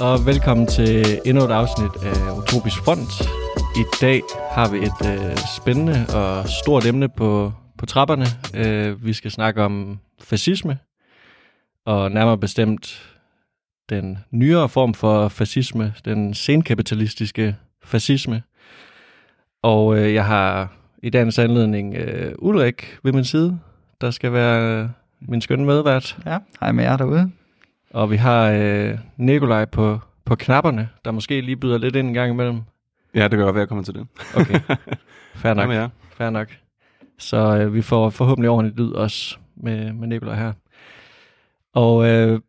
Og velkommen til endnu et afsnit af Utopisk Front. I dag har vi et øh, spændende og stort emne på, på trapperne. Øh, vi skal snakke om fascisme, og nærmere bestemt den nyere form for fascisme, den senkapitalistiske fascisme. Og øh, jeg har i dagens anledning øh, Ulrik ved min side, der skal være øh, min skønne medvært. Ja, hej med jer derude. Og vi har øh, Nikolaj på, på knapperne, der måske lige byder lidt ind en gang imellem. Ja, det kan godt være, jeg kommer til det. Okay, fair nok. Med jer. Fair nok. Så øh, vi får forhåbentlig ordentligt lyd også med, med Nikolaj her. Og øh,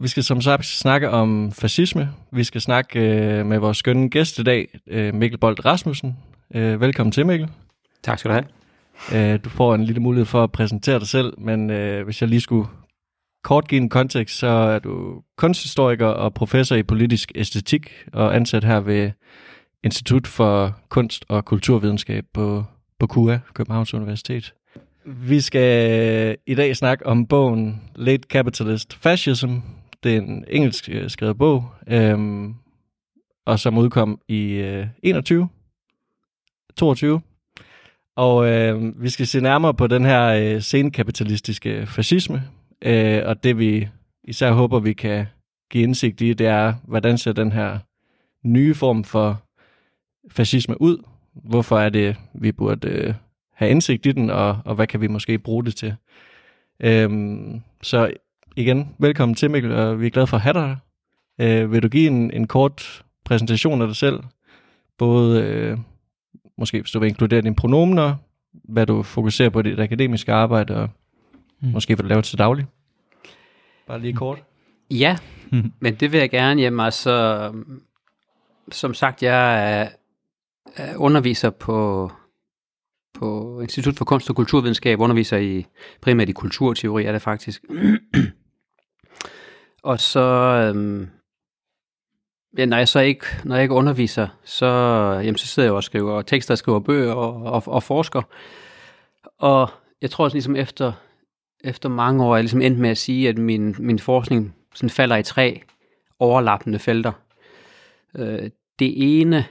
vi skal som sagt snakke om fascisme. Vi skal snakke øh, med vores skønne gæst i dag, øh, Mikkel Bolt Rasmussen. Øh, velkommen til, Mikkel. Tak skal du have. Øh, du får en lille mulighed for at præsentere dig selv, men øh, hvis jeg lige skulle kort give en kontekst, så er du kunsthistoriker og professor i politisk æstetik og ansat her ved Institut for Kunst og Kulturvidenskab på, på KUA, Københavns Universitet. Vi skal i dag snakke om bogen Late Capitalist Fascism. Det er en engelsk øh, skrevet bog, øhm, og som udkom i øh, 21, 22. Og øh, vi skal se nærmere på den her øh, senkapitalistiske fascisme, øh, og det vi især håber, vi kan give indsigt i, det er, hvordan ser den her nye form for fascisme ud? Hvorfor er det, vi burde øh, have indsigt i den, og, og hvad kan vi måske bruge det til? Øhm, så igen, velkommen til Mikkel, og vi er glade for at have dig. Øh, vil du give en, en kort præsentation af dig selv? Både, øh, måske hvis du vil inkludere dine pronomener, hvad du fokuserer på i dit akademiske arbejde, og mm. måske hvad du laver til daglig. Bare lige kort. Ja, men det vil jeg gerne. Jamen altså, som sagt, jeg er, er underviser på, på Institut for Kunst og Kulturvidenskab, underviser i primært i kulturteori, er det faktisk. og så, øhm, ja, når jeg så ikke, når jeg ikke underviser, så, jamen, så sidder jeg og skriver tekster, skriver bøger og, og, og forsker. Og jeg tror også ligesom efter, efter mange år er jeg ligesom endt med at sige, at min, min forskning sådan falder i tre overlappende felter. Øh, det ene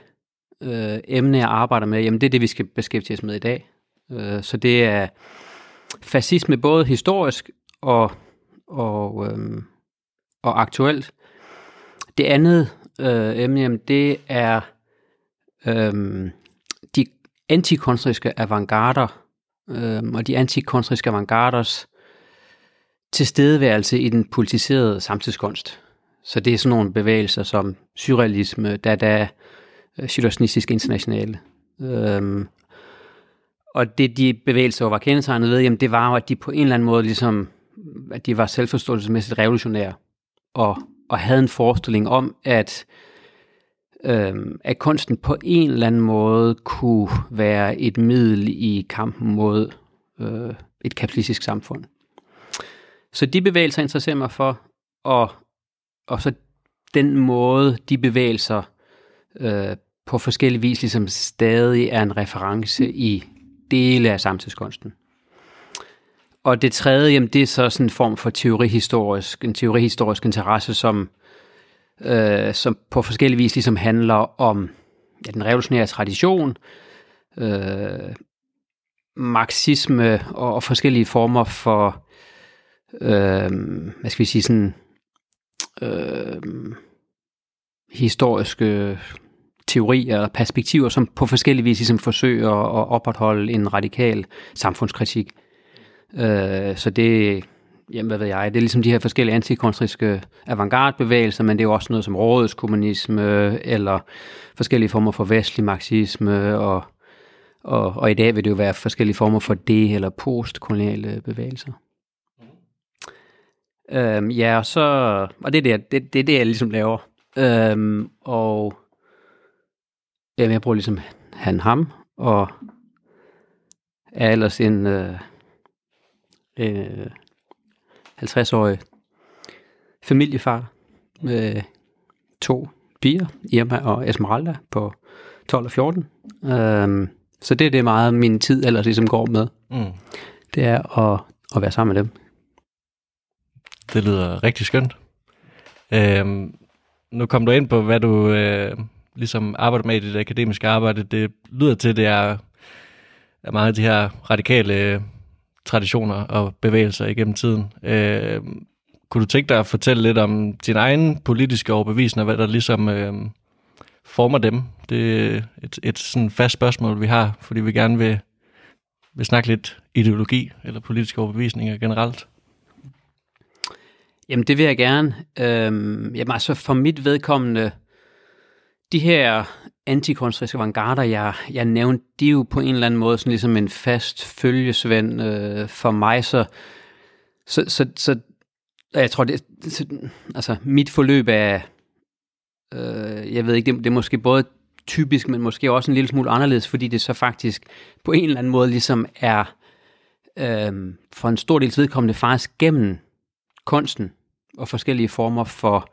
øh, emne, jeg arbejder med, jamen det er det, vi skal beskæftige os med i dag. Øh, så det er fascisme både historisk og, og, øh, og aktuelt. Det andet øh, emne, jamen det er øh, de antikonstriske avantgarder øh, og de antikonstriske avantgarders tilstedeværelse i den politiserede samtidskunst. Så det er sådan nogle bevægelser som surrealisme, dada, øh, situationistisk internationale. Øhm, og det de bevægelser var kendetegnet ved, jamen det var jo, at de på en eller anden måde ligesom, at de var selvforståelsesmæssigt revolutionære, og, og havde en forestilling om, at, øhm, at kunsten på en eller anden måde kunne være et middel i kampen mod øh, et kapitalistisk samfund. Så de bevægelser interesserer mig for, og, og så den måde, de bevægelser øh, på forskellige vis ligesom stadig er en reference i dele af samtidskunsten. Og det tredje, jamen, det er så sådan en form for teorihistorisk, en teorihistorisk interesse, som, øh, som på forskellige vis ligesom handler om ja, den revolutionære tradition, øh, marxisme og, og forskellige former for øh, hvad skal vi sige, sådan øh, historiske teorier eller perspektiver, som på forskellige vis ligesom forsøger at opretholde en radikal samfundskritik. Øh, så det, jamen hvad ved jeg, det er ligesom de her forskellige antikonstriske avantgarde-bevægelser, men det er jo også noget som rådighedskommunisme, eller forskellige former for vestlig marxisme, og, og, og i dag vil det jo være forskellige former for det- eller postkoloniale bevægelser. Øhm, ja, og så, og det er det, det, det, er det jeg ligesom laver. Øhm, og jamen, jeg bruger ligesom han ham, og er ellers en øh, øh, 50-årig familiefar med to piger, Irma og Esmeralda på 12 og 14. Øhm, så det er det meget min tid ellers ligesom går med. Mm. Det er at, at være sammen med dem. Det lyder rigtig skønt. Øhm, nu kom du ind på, hvad du øh, ligesom arbejder med i dit akademiske arbejde. Det lyder til, det er, er meget af de her radikale øh, traditioner og bevægelser igennem tiden. Øh, kunne du tænke dig at fortælle lidt om din egen politiske overbevisning, og hvad der ligesom øh, former dem? Det er et, et sådan fast spørgsmål, vi har, fordi vi gerne vil, vil snakke lidt ideologi eller politiske overbevisninger generelt. Jamen, det vil jeg gerne. Øhm, jamen, altså for mit vedkommende, de her antikonstriske avantgarder, jeg, jeg nævnte, de er jo på en eller anden måde sådan ligesom en fast følgesvend øh, for mig, så, så, så, så jeg tror, det, så, altså mit forløb er, øh, jeg ved ikke, det, det er måske både typisk, men måske også en lille smule anderledes, fordi det så faktisk på en eller anden måde ligesom er øh, for en stor del vedkommende faktisk gennem kunsten og forskellige former for,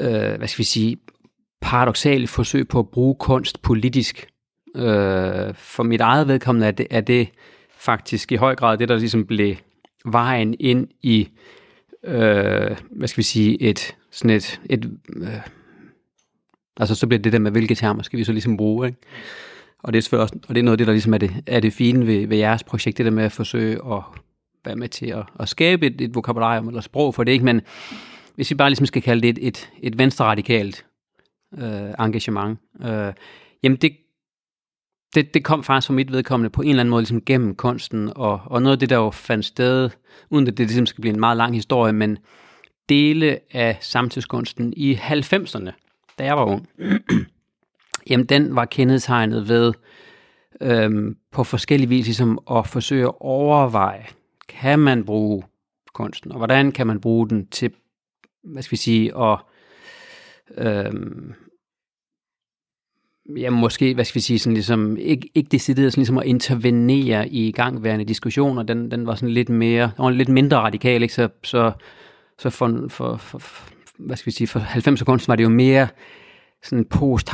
øh, hvad skal vi sige, paradoxale forsøg på at bruge kunst politisk. Øh, for mit eget vedkommende er det, er det faktisk i høj grad det, der ligesom blev vejen ind i, øh, hvad skal vi sige, et, sådan et, et øh, altså så bliver det der med, hvilke termer skal vi så ligesom bruge, ikke? Og det er også, og det er noget af det, der ligesom er det, er det fine ved, ved jeres projekt, det der med at forsøge at være med til at, at skabe et, et vokabularium eller sprog for det, ikke? Men hvis vi bare ligesom skal kalde det et, et, et venstre-radikalt øh, engagement, øh, jamen det, det, det kom faktisk fra mit vedkommende på en eller anden måde ligesom gennem kunsten, og, og noget af det, der jo fandt sted, uden at det ligesom skal blive en meget lang historie, men dele af samtidskunsten i 90'erne, da jeg var ung, jamen den var kendetegnet ved øhm, på forskellige vis ligesom at forsøge at overveje, kan man bruge kunsten, og hvordan kan man bruge den til, hvad skal vi sige, at øhm, ja, måske, hvad skal vi sige, sådan ligesom, ikke, ikke decideret sådan ligesom at intervenere i gangværende diskussioner, den, den var sådan lidt mere, den var lidt mindre radikal, ikke? Så, så, så for, for, for, hvad skal vi sige, for 90 kunst var det jo mere sådan en post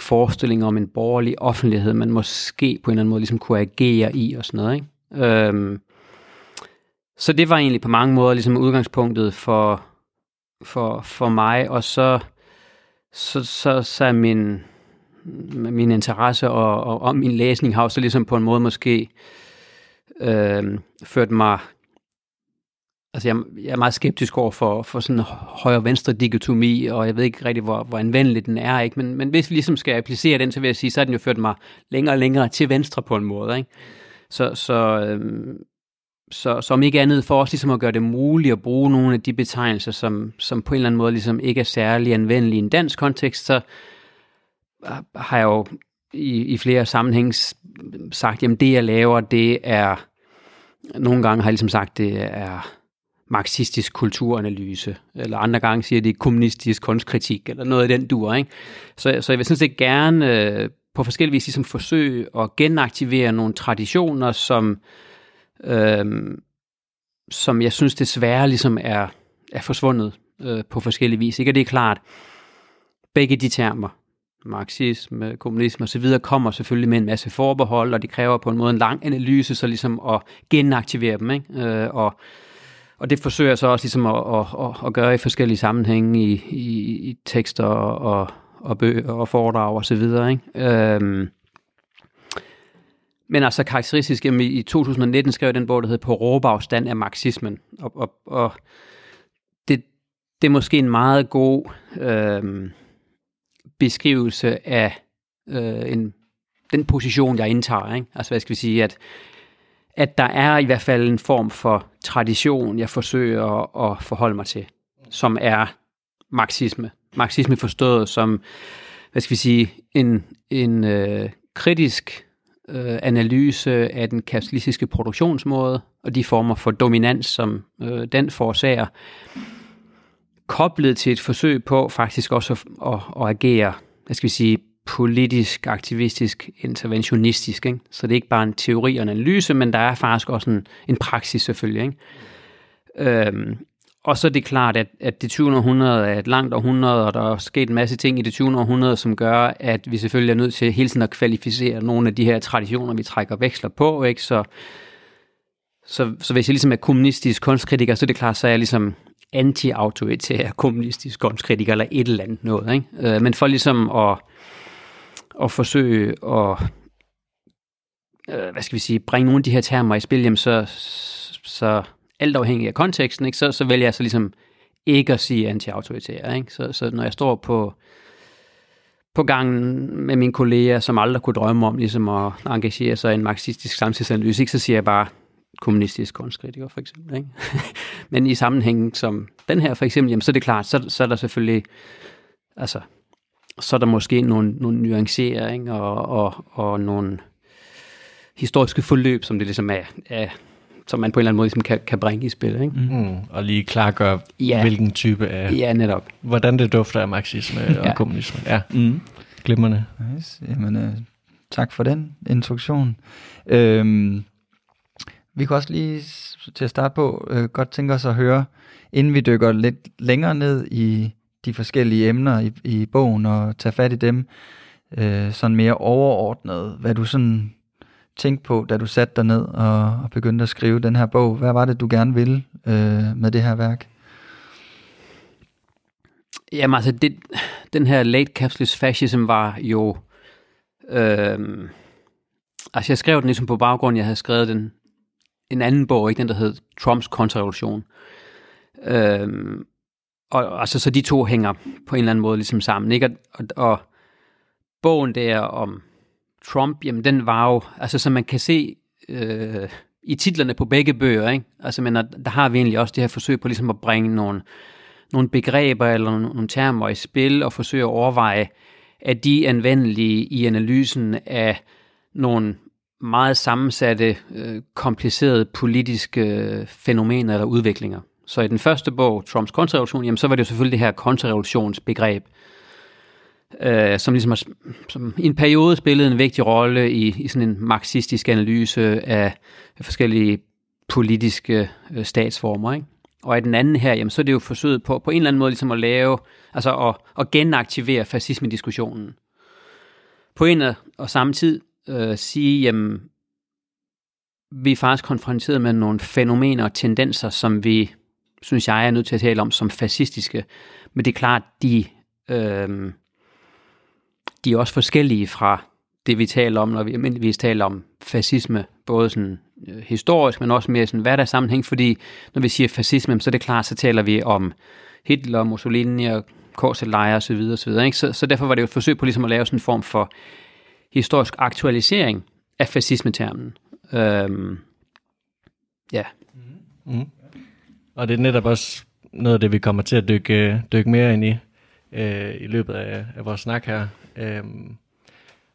forestilling om en borgerlig offentlighed, man måske på en eller anden måde ligesom kunne agere i og sådan noget, ikke? Øhm, så det var egentlig på mange måder ligesom udgangspunktet for, for, for mig, og så, så, så, så er min, min interesse og, og, og min læsning har også ligesom på en måde måske øh, ført mig altså jeg, jeg er meget skeptisk over for, for sådan højre-venstre dikotomi, og jeg ved ikke rigtig, hvor, hvor anvendelig den er, ikke? Men, men hvis vi ligesom skal applicere den, så vil jeg sige, så har den jo ført mig længere og længere til venstre på en måde, ikke? Så, så, øhm, så som ikke andet for os ligesom at gøre det muligt at bruge nogle af de betegnelser, som, som på en eller anden måde ligesom ikke er særlig anvendelige i en dansk kontekst, så ah, har jeg jo i, i flere sammenhænge sagt, jamen det jeg laver, det er, nogle gange har jeg ligesom sagt, det er marxistisk kulturanalyse, eller andre gange siger det kommunistisk kunstkritik, eller noget af den dur, ikke? Så, så jeg vil sådan set gerne øh, på forskellige vis ligesom forsøge at genaktivere nogle traditioner, som øh, øh, som jeg synes desværre ligesom er, er forsvundet øh, på forskellige vis. Ikke? Og det er klart, begge de termer, marxisme, kommunisme osv., kommer selvfølgelig med en masse forbehold, og de kræver på en måde en lang analyse, så ligesom at genaktivere dem. Ikke? Øh, og, og det forsøger jeg så også ligesom at, at, at, at gøre i forskellige sammenhænge i, i, i tekster og, og og, bøger og foredrag osv. Ikke? Øh, men altså karakteristisk, jamen, i 2019 skrev jeg den bog, der hedder På råbafstand af marxismen. Og, og, og det, det er måske en meget god øh, beskrivelse af øh, en, den position, jeg indtager. Ikke? Altså hvad skal vi sige, at, at der er i hvert fald en form for tradition, jeg forsøger at, at forholde mig til, som er marxisme. Marxisme forstået som, hvad skal vi sige, en, en øh, kritisk øh, analyse af den kapitalistiske produktionsmåde og de former for dominans, som øh, den forårsager, koblet til et forsøg på faktisk også at, at, at agere, hvad skal vi sige, politisk, aktivistisk, interventionistisk. Ikke? Så det er ikke bare en teori og en analyse, men der er faktisk også en, en praksis selvfølgelig. Ikke? Øhm, og så er det klart, at, at det 20. århundrede er et langt århundrede, og der er sket en masse ting i det 20. århundrede, som gør, at vi selvfølgelig er nødt til hele tiden at kvalificere nogle af de her traditioner, vi trækker veksler på. Ikke? Så, så, så hvis jeg ligesom er kommunistisk kunstkritiker, så er det klart, så er jeg ligesom anti-autoritær kommunistisk kunstkritiker, eller et eller andet noget. Ikke? Øh, men for ligesom at, at forsøge at øh, hvad skal vi sige, bringe nogle af de her termer i spil, jamen så, så alt afhængig af konteksten, ikke, så, så vælger jeg så ligesom ikke at sige anti-autoritær. Ikke? Så, så når jeg står på, på gangen med mine kolleger, som aldrig kunne drømme om ligesom at engagere sig i en marxistisk samtidsanalyse, ikke, så siger jeg bare kommunistisk kunstkritiker for eksempel. Ikke? Men i sammenhængen som den her for eksempel, jamen, så er det klart, så, så er der selvfølgelig, altså, så er der måske nogle, nogle nuanceringer og, og, og nogle historiske forløb, som det ligesom er, er som man på en eller anden måde ligesom kan, kan bringe i spil. Ikke? Mm, og lige klargøre, Ja. hvilken type af, Ja, netop. hvordan det dufter af marxisme og Ja. kommunisme. Ja, Mm. glimrende. Nice. Jamen, øh, tak for den introduktion. Øhm, vi kan også lige til at starte på øh, godt tænke os at høre, inden vi dykker lidt længere ned i de forskellige emner i, i bogen og tage fat i dem, øh, sådan mere overordnet, hvad du sådan tænkte på, da du satte dig ned og, og begyndte at skrive den her bog. Hvad var det, du gerne ville øh, med det her værk? Jamen altså, det, den her late capitalist fascism var jo... Øh, altså, jeg skrev den ligesom på baggrund, jeg havde skrevet den, en anden bog, ikke den, der hed Trumps kontrarevolution. Øh, og altså, så de to hænger på en eller anden måde ligesom sammen, ikke? Og, og, og bogen der om Trump, jamen den var jo, altså som man kan se øh, i titlerne på begge bøger, ikke? Altså, men der, har vi egentlig også det her forsøg på ligesom at bringe nogle, nogle begreber eller nogle, nogle termer i spil og forsøge at overveje, at de anvendelige i analysen af nogle meget sammensatte, øh, komplicerede politiske fænomener eller udviklinger. Så i den første bog, Trumps kontrarevolution, jamen så var det jo selvfølgelig det her kontrarevolutionsbegreb, øh, som ligesom har, som i en periode spillede en vigtig rolle i, i sådan en marxistisk analyse af, forskellige politiske øh, statsformer. Ikke? Og i den anden her, jamen, så er det jo forsøget på, på en eller anden måde ligesom at lave, altså at, at genaktivere fascisme-diskussionen. På en og, og samme tid øh, sige, jamen, vi er faktisk konfronteret med nogle fænomener og tendenser, som vi, synes jeg, er nødt til at tale om som fascistiske. Men det er klart, de, øh, de er også forskellige fra det, vi taler om, når vi almindeligvis taler om fascisme, både sådan øh, historisk, men også mere sådan hverdagssammenhæng, fordi når vi siger fascisme, så er det klart, så taler vi om Hitler, Mussolini og KZ-lejre osv. osv. Ikke? Så, så derfor var det jo et forsøg på ligesom at lave sådan en form for historisk aktualisering af fascismetermen. Øhm, ja, Mm. Og det er netop også noget af det, vi kommer til at dykke, øh, dykke mere ind i øh, i løbet af, af vores snak her. Øhm,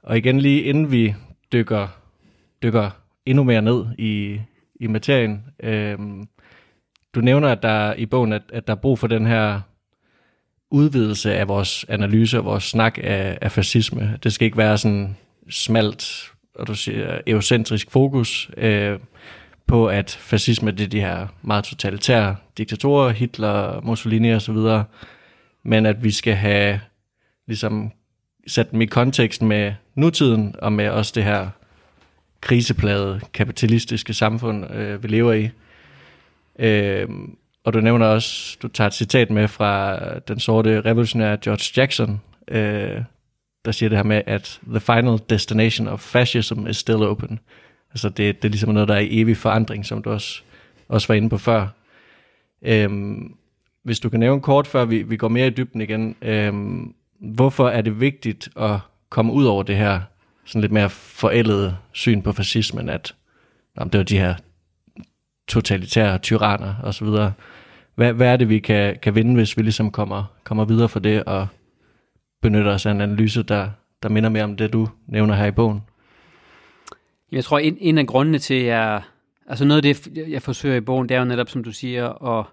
og igen lige inden vi dykker, dykker endnu mere ned i, i materien. Øhm, du nævner, at der i bogen, at, at der er brug for den her udvidelse af vores analyse og vores snak af, af fascisme. Det skal ikke være sådan smalt, og du siger, eurocentrisk fokus øh, på, at fascisme det er de her meget totalitære diktatorer, Hitler, Mussolini osv., men at vi skal have ligesom sat dem i kontekst med nutiden, og med også det her kriseplade kapitalistiske samfund, øh, vi lever i. Øh, og du nævner også, du tager et citat med fra den sorte revolutionære George Jackson, øh, der siger det her med, at the final destination of fascism is still open. Altså det, det er ligesom noget, der er i evig forandring, som du også, også var inde på før. Øhm, hvis du kan nævne kort, før vi, vi går mere i dybden igen, øhm, hvorfor er det vigtigt at komme ud over det her sådan lidt mere forældede syn på fascismen, at om det var de her totalitære tyranner og så videre. Hvad, hvad er det, vi kan, kan vinde, hvis vi ligesom kommer, kommer videre for det og benytter os af en analyse, der, der minder mere om det, du nævner her i bogen? Jeg tror, en, en af grundene til, at jeg, altså noget af det, jeg forsøger i bogen, det er jo netop, som du siger, at,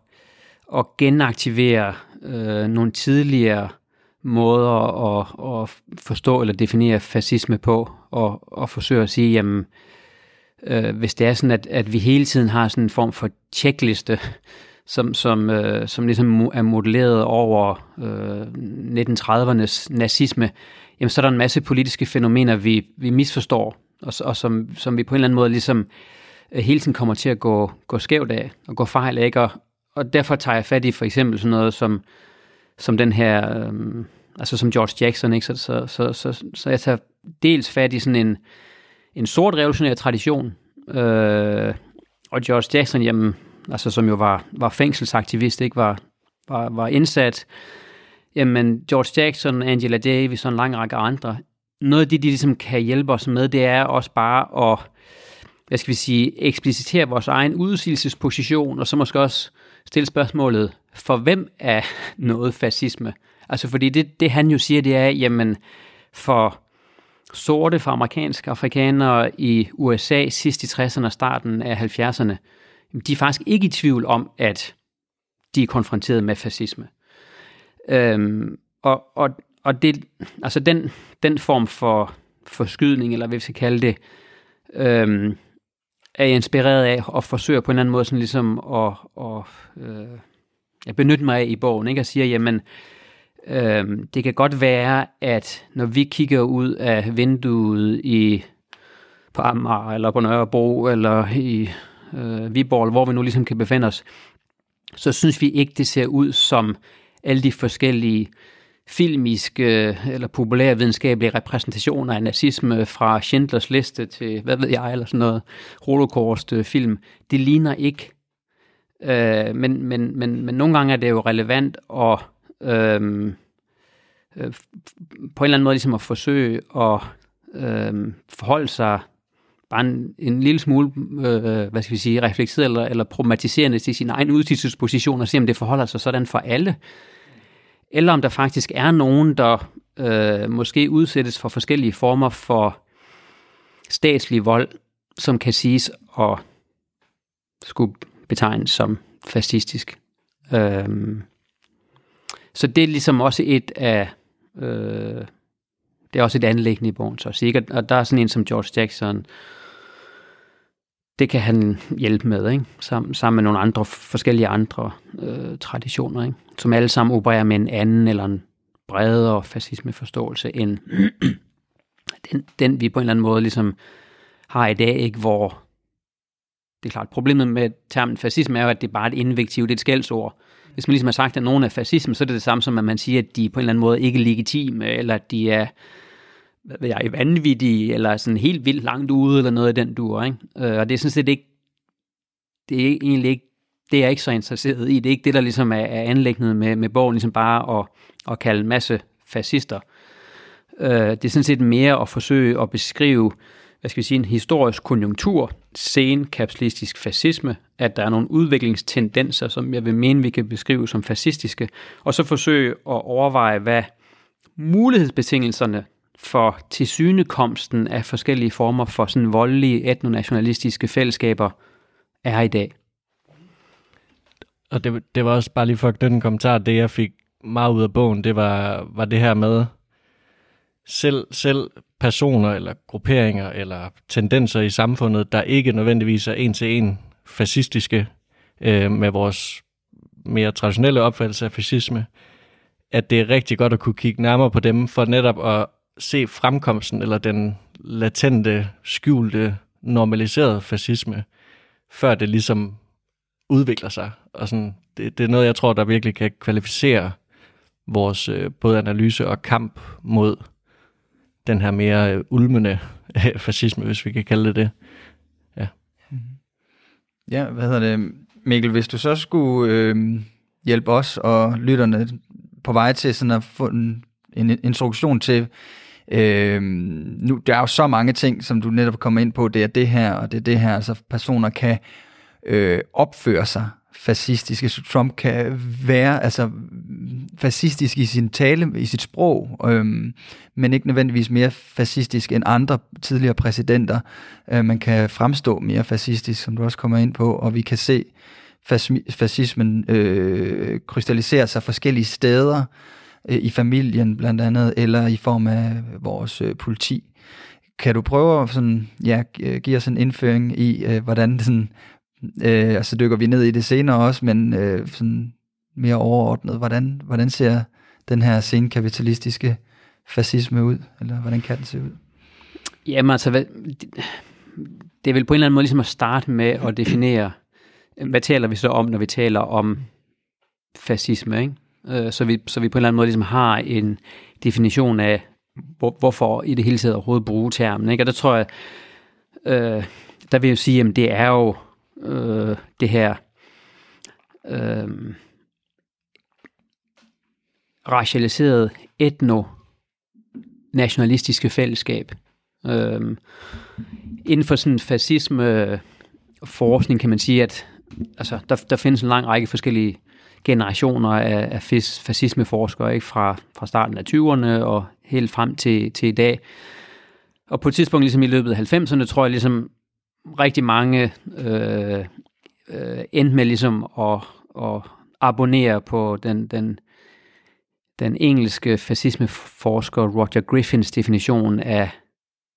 at genaktivere øh, nogle tidligere måder at, at forstå eller definere fascisme på, og, og forsøge at sige, jamen, øh, hvis det er sådan, at, at vi hele tiden har sådan en form for checkliste, som, som, øh, som ligesom er modelleret over øh, 1930'ernes nazisme, jamen så er der en masse politiske fænomener, vi, vi misforstår, og, og som, som vi på en eller anden måde ligesom øh, hele tiden kommer til at gå, gå skævt af, og gå fejl af, ikke? Og, og derfor tager jeg fat i for eksempel sådan noget som, som den her, Øh, altså som George Jackson, ikke? Så, så, så, så, så jeg tager dels fat i sådan en, en sort revolutionær tradition, øh, og George Jackson, jamen, altså som jo var, var fængselsaktivist, ikke? Var, var, var indsat, jamen George Jackson, Angela Davis og en lang række andre, noget af det, de ligesom kan hjælpe os med, det er også bare at, hvad skal vi sige, eksplicitere vores egen udsigelsesposition, og så måske også stille spørgsmålet, for hvem er noget fascisme? Altså fordi det, det han jo siger, det er, jamen for sorte, for amerikanske afrikanere i USA sidst i 60'erne og starten af 70'erne, de er faktisk ikke i tvivl om, at de er konfronteret med fascisme. Øhm, og, og, og det, altså den, den form for forskydning, eller hvad vi skal kalde det, øhm, er jeg inspireret af og forsøger på en eller anden måde sådan ligesom at, at øh, jeg benytte mig af i bogen, ikke? og siger, jamen, øh, Øhm, det kan godt være, at når vi kigger ud af vinduet i på Amager, eller på Nørrebro, eller i øh, Viborg, hvor vi nu ligesom kan befinde os, så synes vi ikke, det ser ud som alle de forskellige filmiske eller populære videnskabelige repræsentationer af nazisme fra Schindlers liste til, hvad ved jeg, eller sådan noget holocaust-film, øh, det ligner ikke. Øh, men, men, men, men nogle gange er det jo relevant at Øhm, øh, øh, på en eller anden måde ligesom at forsøge at øhm, forholde sig bare en, en lille smule, øh, hvad skal vi sige, reflekteret eller, eller problematiserende til sin egen udsigelsesposition og se, om det forholder sig sådan for alle eller om der faktisk er nogen, der øh, måske udsættes for forskellige former for statslig vold, som kan siges at skulle betegnes som fascistisk. Øh, så det er ligesom også et af øh, det er også et anlæggende i bogen, så sikkert. Og der er sådan en som George Jackson, det kan han hjælpe med, ikke? Sam, sammen med nogle andre forskellige andre øh, traditioner, ikke? som alle sammen opererer med en anden eller en bredere fascismeforståelse end den, den, vi på en eller anden måde ligesom har i dag, ikke? hvor det er klart, problemet med termen fascisme er jo, at det er bare et invektiv, det er et skældsord. Hvis man ligesom har sagt, at nogen er fascisme, så er det det samme som, at man siger, at de på en eller anden måde ikke er legitime, eller at de er hvad ved jeg, vanvittige, eller sådan helt vildt langt ude, eller noget af den duer, ikke? Øh, og det er sådan set ikke, det er egentlig ikke, det er jeg ikke så interesseret i. Det er ikke det, der ligesom er, er anlægnet med, med bogen, ligesom bare at, at kalde en masse fascister. Øh, det er sådan set mere at forsøge at beskrive, hvad skal vi sige, en historisk konjunktur, senkapitalistisk fascisme, at der er nogle udviklingstendenser, som jeg vil mene, vi kan beskrive som fascistiske, og så forsøge at overveje, hvad mulighedsbetingelserne for tilsynekomsten af forskellige former for sådan voldelige etnonationalistiske fællesskaber er i dag. Og det, det var også bare lige for den kommentar, det jeg fik meget ud af bogen, det var, var det her med selv, selv personer eller grupperinger eller tendenser i samfundet, der ikke nødvendigvis er en til en fascistiske øh, med vores mere traditionelle opfattelse af fascisme, at det er rigtig godt at kunne kigge nærmere på dem, for netop at se fremkomsten eller den latente, skjulte, normaliserede fascisme, før det ligesom udvikler sig. Og sådan, det, det er noget, jeg tror, der virkelig kan kvalificere vores øh, både analyse og kamp mod den her mere øh, ulmende øh, fascisme, hvis vi kan kalde det det. Ja. Mm-hmm. Ja, hvad hedder det? Mikkel, hvis du så skulle øh, hjælpe os og lytterne på vej til sådan at få en, en instruktion til, Øh, nu, der er jo så mange ting, som du netop kommer ind på, det er det her, og det er det her, altså personer kan øh, opføre sig fascistiske, så Trump kan være altså fascistisk i sin tale, i sit sprog, øhm, men ikke nødvendigvis mere fascistisk end andre tidligere præsidenter. Øh, man kan fremstå mere fascistisk, som du også kommer ind på, og vi kan se fascismen øh, krystallisere sig forskellige steder, øh, i familien blandt andet, eller i form af vores øh, politi. Kan du prøve at sådan, ja, give os en indføring i, øh, hvordan sådan, øh, altså dykker vi ned i det senere også, men øh, sådan mere overordnet, hvordan, hvordan ser den her senkapitalistiske fascisme ud, eller hvordan kan den se ud? Jamen altså, hvad, det, det er vel på en eller anden måde ligesom at starte med at definere hvad taler vi så om, når vi taler om fascisme, ikke? Øh, så, vi, så vi på en eller anden måde ligesom har en definition af, hvor, hvorfor i det hele taget overhovedet bruge termen, ikke? Og der tror jeg, øh, der vil jeg sige, at det er jo øh, det her øh, racialiserede etno-nationalistiske fællesskab. Øh, inden for sådan fascisme forskning kan man sige, at altså, der, der findes en lang række forskellige generationer af, af fascismeforskere ikke? Fra, fra starten af 20'erne og helt frem til, til i dag. Og på et tidspunkt, ligesom i løbet af 90'erne, tror jeg ligesom rigtig mange øh, øh, endte med ligesom at, at abonnere på den, den, den engelske fascismeforsker Roger Griffins definition af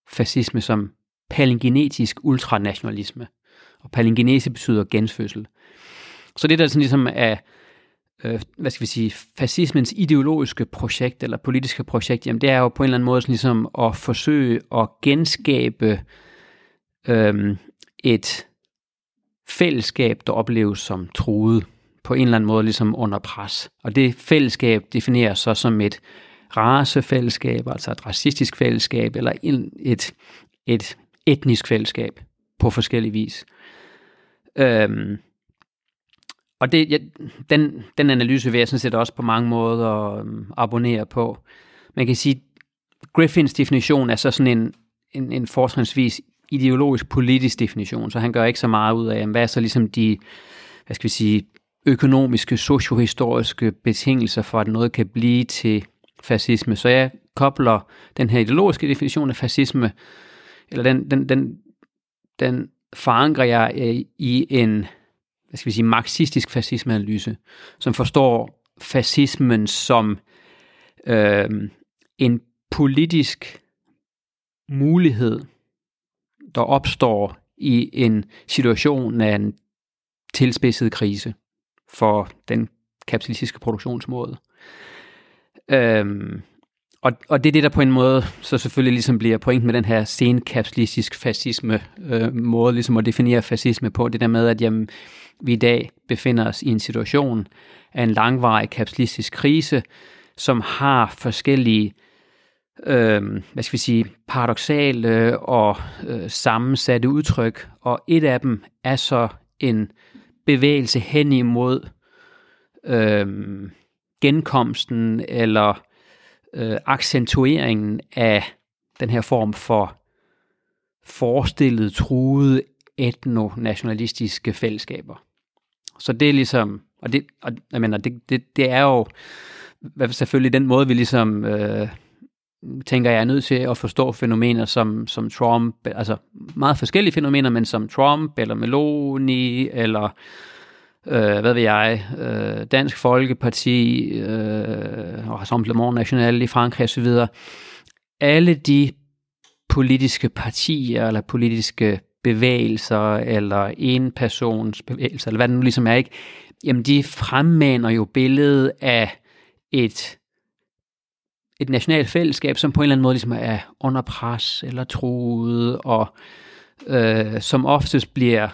fascisme som palingenetisk ultranationalisme. Og palingenese betyder genfødsel. Så det der sådan ligesom er, øh, hvad skal vi sige, fascismens ideologiske projekt, eller politiske projekt, jamen det er jo på en eller anden måde sådan ligesom at forsøge at genskabe øh, et fællesskab, der opleves som truet på en eller anden måde ligesom under pres. Og det fællesskab defineres så som et racefællesskab, altså et racistisk fællesskab, eller et, et etnisk fællesskab på forskellige vis. Øhm, og det, ja, den, den analyse vil jeg sådan set også på mange måder øhm, abonnere på. Man kan sige, Griffins definition er så sådan en, en, en fortrinsvis ideologisk politisk definition, så han gør ikke så meget ud af, hvad er så ligesom de, hvad skal vi sige, økonomiske, sociohistoriske betingelser for, at noget kan blive til fascisme. Så jeg kobler den her ideologiske definition af fascisme, eller den, den, den, den forankrer jeg øh, i en hvad skal vi sige, marxistisk fascismeanalyse, som forstår fascismen som øh, en politisk mulighed, der opstår i en situation af en tilspidset krise for den kapitalistiske produktionsmåde. Øhm, og, og det er det, der på en måde så selvfølgelig ligesom bliver point med den her senkapitalistisk fascisme øh, måde ligesom at definere fascisme på. Det der med, at jamen, vi i dag befinder os i en situation af en langvarig kapitalistisk krise, som har forskellige øh, hvad skal vi sige, paradoxale og øh, sammensatte udtryk, og et af dem er så en bevægelse hen imod øh, genkomsten eller øh, accentueringen af den her form for forestillet, truede etnonationalistiske fællesskaber. Så det er ligesom, og det, og, jeg mener, det, det, det er jo selvfølgelig den måde, vi ligesom øh, tænker, jeg er nødt til at forstå fænomener som, som Trump, altså meget forskellige fænomener, men som Trump, eller Meloni, eller øh, hvad ved jeg, øh, Dansk Folkeparti, øh, og Rassemblement National i Frankrig osv., alle de politiske partier, eller politiske bevægelser, eller en persons bevægelser, eller hvad det nu ligesom er, ikke? jamen de fremmaner jo billedet af et, et nationalt fællesskab, som på en eller anden måde ligesom er under pres eller truet, og øh, som oftest bliver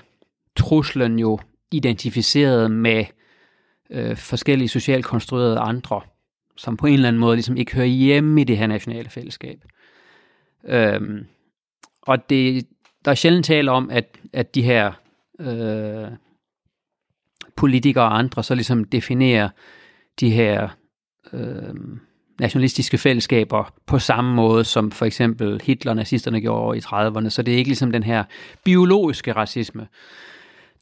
truslen jo identificeret med øh, forskellige socialt konstruerede andre, som på en eller anden måde ligesom ikke hører hjemme i det her nationale fællesskab. Øhm, og det, der er sjældent tale om, at, at de her øh, politikere og andre så ligesom definerer de her øh, nationalistiske fællesskaber på samme måde, som for eksempel Hitler og nazisterne gjorde i 30'erne. Så det er ikke ligesom den her biologiske racisme,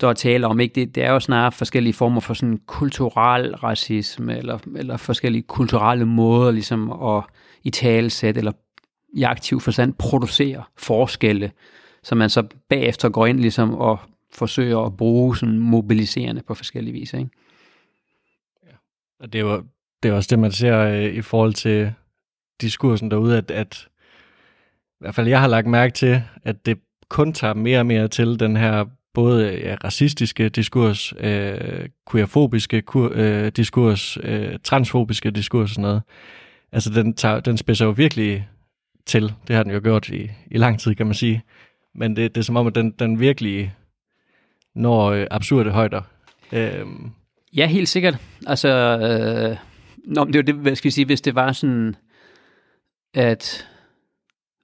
der er tale om. Ikke? Det, det er jo snarere forskellige former for sådan kulturel racisme, eller, eller forskellige kulturelle måder ligesom at i talesæt eller i aktiv forstand producere forskelle, som man så bagefter går ind ligesom og forsøger at bruge sådan mobiliserende på forskellige vis. Ikke? Ja. Og det er, jo, det er også det, man ser øh, i forhold til diskursen derude, at, at i hvert fald jeg har lagt mærke til, at det kun tager mere og mere til den her både ja, racistiske diskurs, øh, queerfobiske kur, øh, diskurs, øh, transfobiske diskurs og sådan noget. Altså den, tager, den spidser jo virkelig til. Det har den jo gjort i, i lang tid, kan man sige. Men det, det er som om, at den, den virkelig når øh, absurde højder. Øh, Ja, helt sikkert. Altså, øh, nå, men det var det, hvad skal vi sige, hvis det var sådan, at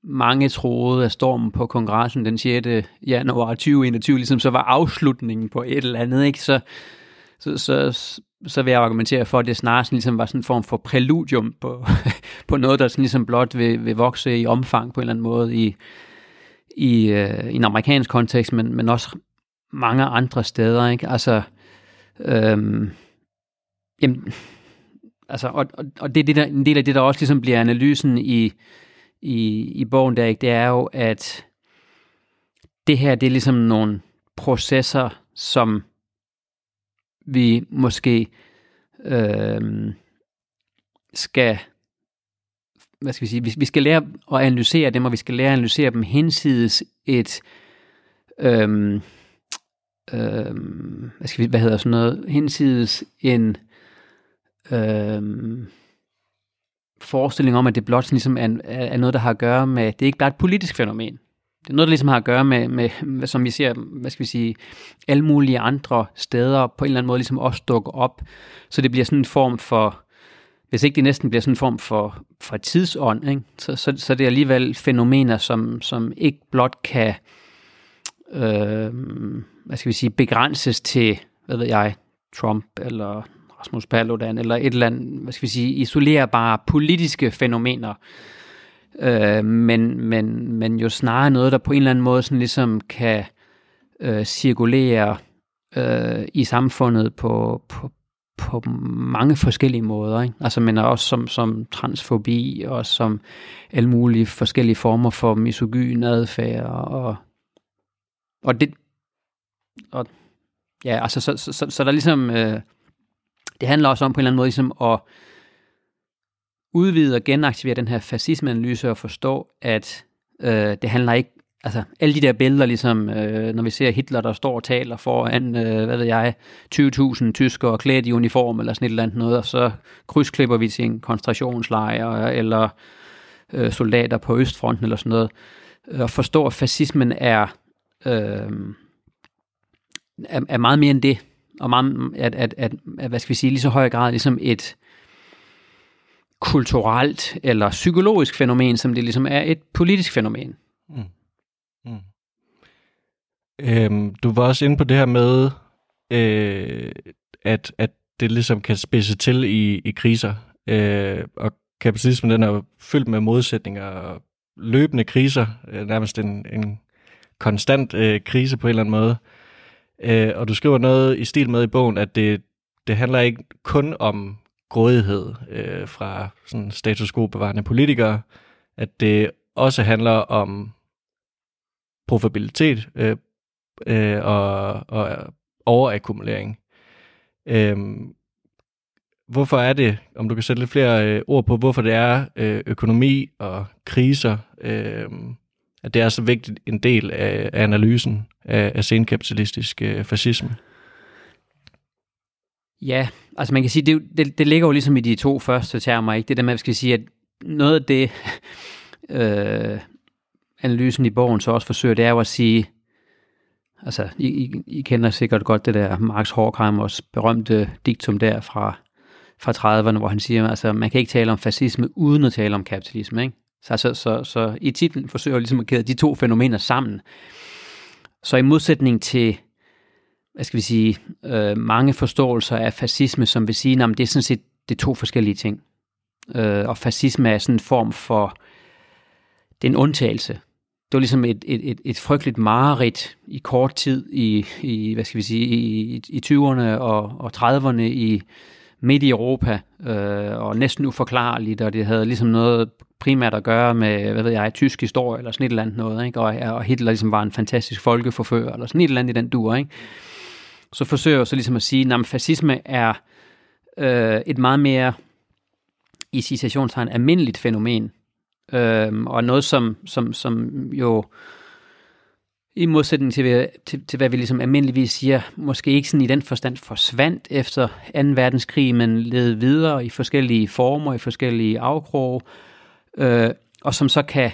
mange troede, at stormen på kongressen den 6. januar 2021 ligesom så var afslutningen på et eller andet, ikke? Så, så, så, så vil jeg argumentere for, at det snarere sådan, ligesom var sådan en form for præludium på, på noget, der sådan ligesom blot vil, vil vokse i omfang på en eller anden måde i, i, øh, i en amerikansk kontekst, men, men også mange andre steder. Ikke? Altså, øhm, jamen, altså, og, og, og det er det, der, en del af det, der også ligesom bliver analysen i, i, i bogen, der, ikke? det er jo, at det her, det er ligesom nogle processer, som vi måske øh, skal hvad skal vi sige, vi, vi skal lære at analysere dem, og vi skal lære at analysere dem hensides et øhm, øhm, hvad, skal vi, hvad hedder sådan noget, hensides en øhm, forestilling om, at det blot ligesom er, er noget, der har at gøre med, det er ikke bare et politisk fænomen. Det er noget, der ligesom har at gøre med, med, som vi ser, hvad skal vi sige, alle mulige andre steder på en eller anden måde ligesom også dukker op. Så det bliver sådan en form for, hvis ikke det næsten bliver sådan en form for, for tidsånd, ikke? Så, så, så det er alligevel fænomener, som, som ikke blot kan, øh, hvad skal vi sige, begrænses til, hvad ved jeg, Trump eller Rasmus Paludan, eller et eller andet, hvad skal vi sige, isolerbare politiske fænomener, øh, men, men, men jo snarere noget, der på en eller anden måde sådan ligesom kan øh, cirkulere øh, i samfundet på, på, på mange forskellige måder. Ikke? Altså, men også som, som transfobi og som alle mulige forskellige former for misogyn adfærd og, og det og, ja, altså så, så, så, så der ligesom øh, det handler også om på en eller anden måde ligesom at udvide og genaktivere den her fascismeanalyse og forstå, at øh, det handler ikke, altså alle de der billeder, ligesom øh, når vi ser Hitler, der står og taler foran, øh, hvad ved jeg, 20.000 tyskere klædt i uniform eller sådan et eller andet noget, og så krydsklipper vi til en koncentrationslejr eller øh, soldater på Østfronten eller sådan noget, og forstå, at fascismen er, øh, er, er meget mere end det, og meget, at, at, at, at, hvad skal vi sige, lige så høj grad ligesom et kulturelt eller psykologisk fænomen, som det ligesom er et politisk fænomen. Mm. Mm. Øhm, du var også inde på det her med, øh, at, at det ligesom kan spidse til i, i kriser, øh, og kapitalismen den er fyldt med modsætninger og løbende kriser, øh, nærmest en, en konstant øh, krise på en eller anden måde. Øh, og du skriver noget i stil med i bogen, at det, det handler ikke kun om grådighed øh, fra sådan status quo-bevarende politikere, at det også handler om profabilitet øh, øh, og, og overakkumulering. Øh, hvorfor er det, om du kan sætte lidt flere øh, ord på, hvorfor det er øh, økonomi og kriser, øh, at det er så vigtigt en del af, af analysen af, af senkapitalistisk øh, fascisme? Ja, altså man kan sige, det, det, det ligger jo ligesom i de to første termer, ikke? Det der med, at skal sige, at noget af det, øh, analysen i bogen så også forsøger, det er jo at sige, altså I, I, I kender sikkert godt det der Marx Horkheimers berømte diktum der fra, fra 30'erne, hvor han siger, altså man kan ikke tale om fascisme uden at tale om kapitalisme, ikke? Så, så, så, så i titlen forsøger jeg ligesom at kæde de to fænomener sammen. Så i modsætning til hvad skal vi sige, øh, mange forståelser af fascisme, som vil sige, at det er sådan set det er to forskellige ting. Øh, og fascisme er sådan en form for, det er en undtagelse. Det var ligesom et, et, et, et frygteligt mareridt i kort tid i, i hvad skal vi sige, i, i 20'erne og, og 30'erne i midt i Europa, øh, og næsten uforklarligt, og det havde ligesom noget primært at gøre med, hvad ved jeg, tysk historie, eller sådan et eller andet noget, ikke? Og, og Hitler ligesom var en fantastisk folkeforfører, eller sådan et eller andet i den dur, ikke? så forsøger jeg så ligesom at sige, at fascisme er øh, et meget mere, i citationstegn, almindeligt fænomen, øh, og noget, som, som, som jo i modsætning til, til, til, hvad vi ligesom almindeligvis siger, måske ikke sådan i den forstand forsvandt efter 2. verdenskrig, men led videre i forskellige former, i forskellige afkroge, øh, og som så kan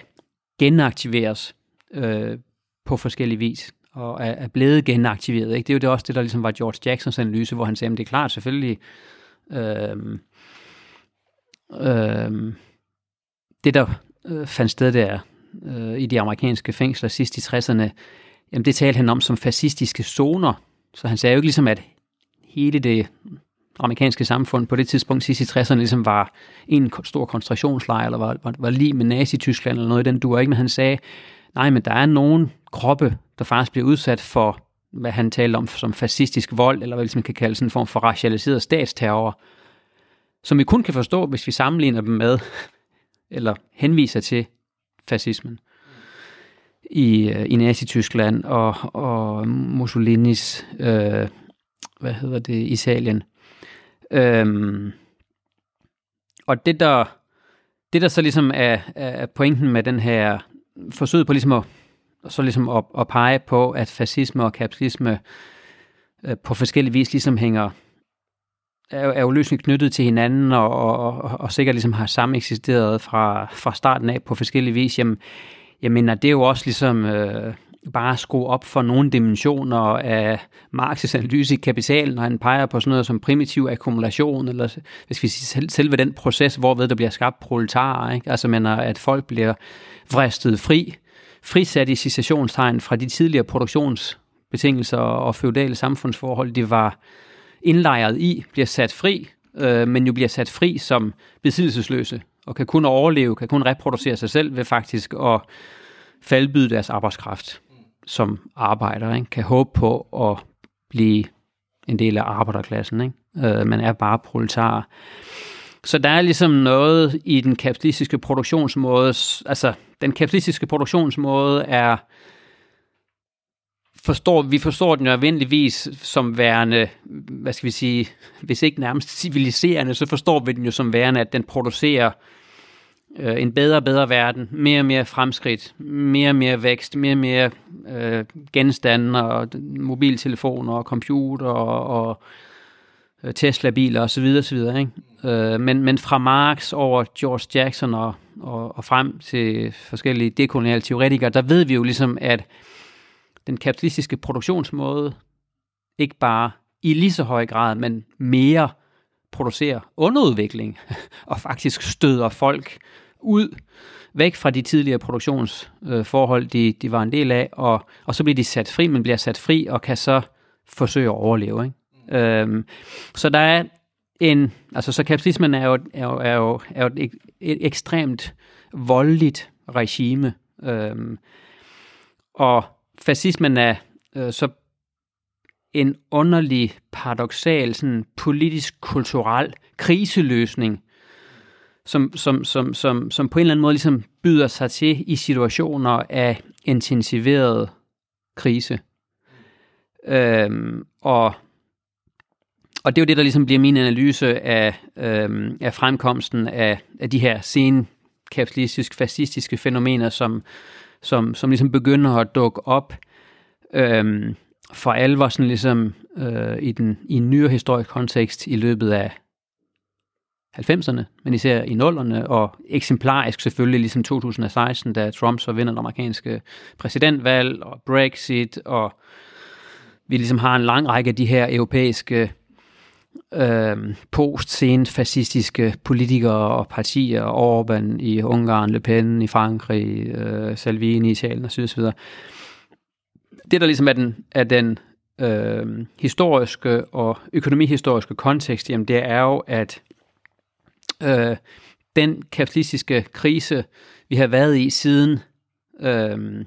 genaktiveres øh, på forskellige vis. og er, er blevet genaktiveret. Ikke? Det er jo det også det, der ligesom var George Jacksons analyse, hvor han sagde, at det er klart selvfølgelig, øh, øh, det der øh, fandt sted der øh, i de amerikanske fængsler sidst i 60'erne, jamen det talte han om som fascistiske zoner. Så han sagde jo ikke ligesom, at hele det amerikanske samfund på det tidspunkt sidst i 60'erne ligesom var en stor koncentrationslejr, eller var, var, var lige med Nazi-Tyskland eller noget i den duer, ikke? Men han sagde, nej, men der er nogen kroppe, der faktisk bliver udsat for, hvad han talte om som fascistisk vold, eller hvad man ligesom kan kalde sådan en form for racialiseret statsterror, som vi kun kan forstå, hvis vi sammenligner dem med, eller henviser til fascismen i, øh, i Nazi-Tyskland og, og Mussolinis, øh, hvad hedder det, Italien. Øhm, og det der, det der så ligesom er, er pointen med den her forsøg på ligesom at, så ligesom at, at pege på, at fascisme og kapitalisme øh, på forskellige vis ligesom hænger er, er jo løsning knyttet til hinanden, og, og, og, og sikkert ligesom har samme eksisteret fra, fra starten af på forskellige vis, jamen, jeg mener, det er jo også ligesom øh, bare at skrue op for nogle dimensioner af Marx' analyse i kapitalen, når han peger på sådan noget som primitiv akkumulation, eller hvis vi siger selve den proces, hvorved der bliver skabt proletarer, ikke? altså mener, at folk bliver vristet fri, frisat i citationstegn fra de tidligere produktionsbetingelser og feudale samfundsforhold, de var indlejret i, bliver sat fri, øh, men jo bliver sat fri som besiddelsesløse, og kan kun overleve, kan kun reproducere sig selv ved faktisk at faldbyde deres arbejdskraft som arbejder, ikke? kan håbe på at blive en del af arbejderklassen. Ikke? Øh, man er bare proletar. Så der er ligesom noget i den kapitalistiske produktionsmåde, altså den kapitalistiske produktionsmåde er forstår, vi forstår den nødvendigvis som værende, hvad skal vi sige, hvis ikke nærmest civiliserende, så forstår vi den jo som værende, at den producerer øh, en bedre og bedre verden, mere og mere fremskridt, mere og mere vækst, mere og mere øh, genstande og mobiltelefoner og computer og, og øh, Tesla-biler osv. osv. Ikke? Øh, men, men fra Marx over George Jackson og, og, og frem til forskellige dekoloniale teoretikere, der ved vi jo ligesom, at den kapitalistiske produktionsmåde ikke bare i lige så høj grad, men mere producerer underudvikling og faktisk støder folk ud væk fra de tidligere produktionsforhold, øh, de, de var en del af, og, og så bliver de sat fri, men bliver sat fri og kan så forsøge at overleve. Ikke? Øhm, så der er en, altså så kapitalismen er jo, er jo, er jo, er jo et, et ekstremt voldeligt regime, øhm, og fascismen er øh, så en underlig, paradoxal, sådan politisk-kulturel kriseløsning, som, som, som, som, som på en eller anden måde ligesom byder sig til i situationer af intensiveret krise. Øhm, og, og det er jo det, der ligesom bliver min analyse af, øhm, af fremkomsten af, af de her sen kapitalistisk fascistiske fænomener, som, som, som ligesom begynder at dukke op øhm, for alvor sådan ligesom øh, i, den, i en nyere historisk kontekst i løbet af 90'erne, men især i 0'erne, og eksemplarisk selvfølgelig ligesom 2016, da Trump så vinder det amerikanske præsidentvalg, og Brexit, og vi ligesom har en lang række af de her europæiske øh, post-scene fascistiske politikere og partier, Orbán i Ungarn, Le Pen i Frankrig, øh, Salvini i Italien osv. osv. Det, der ligesom er den, er den øh, historiske og økonomihistoriske kontekst, jamen det er jo, at øh, den kapitalistiske krise, vi har været i siden øh,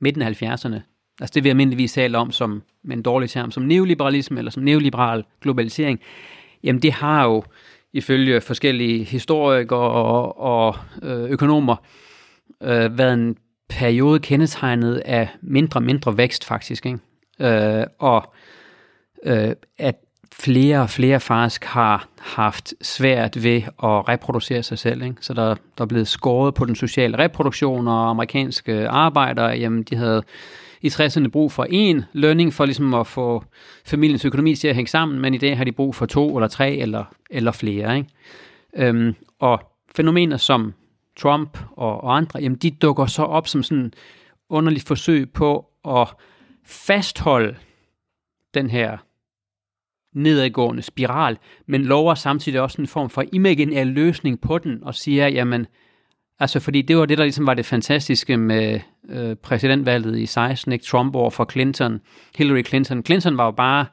midten af 70'erne, altså det vi almindeligvis taler om som med en dårlig term, som neoliberalisme eller som neoliberal globalisering, jamen det har jo ifølge forskellige historikere og, og øh, økonomer øh, været en periode kendetegnet af mindre og mindre vækst faktisk, ikke? Øh, og øh, at flere og flere faktisk har haft svært ved at reproducere sig selv. Ikke? Så der, der er blevet skåret på den sociale reproduktion, og amerikanske arbejdere, jamen de havde i 60'erne brug for én lønning for ligesom at få familiens økonomi til at hænge sammen, men i dag har de brug for to eller tre eller, eller flere. Ikke? Øhm, og fænomener som Trump og, og andre, jamen de dukker så op som sådan underligt forsøg på at fastholde den her nedadgående spiral, men lover samtidig også en form for imaginær løsning på den, og siger, jamen, altså fordi det var det, der ligesom var det fantastiske med øh, præsidentvalget i 16, ikke? Trump over for Clinton, Hillary Clinton. Clinton var jo bare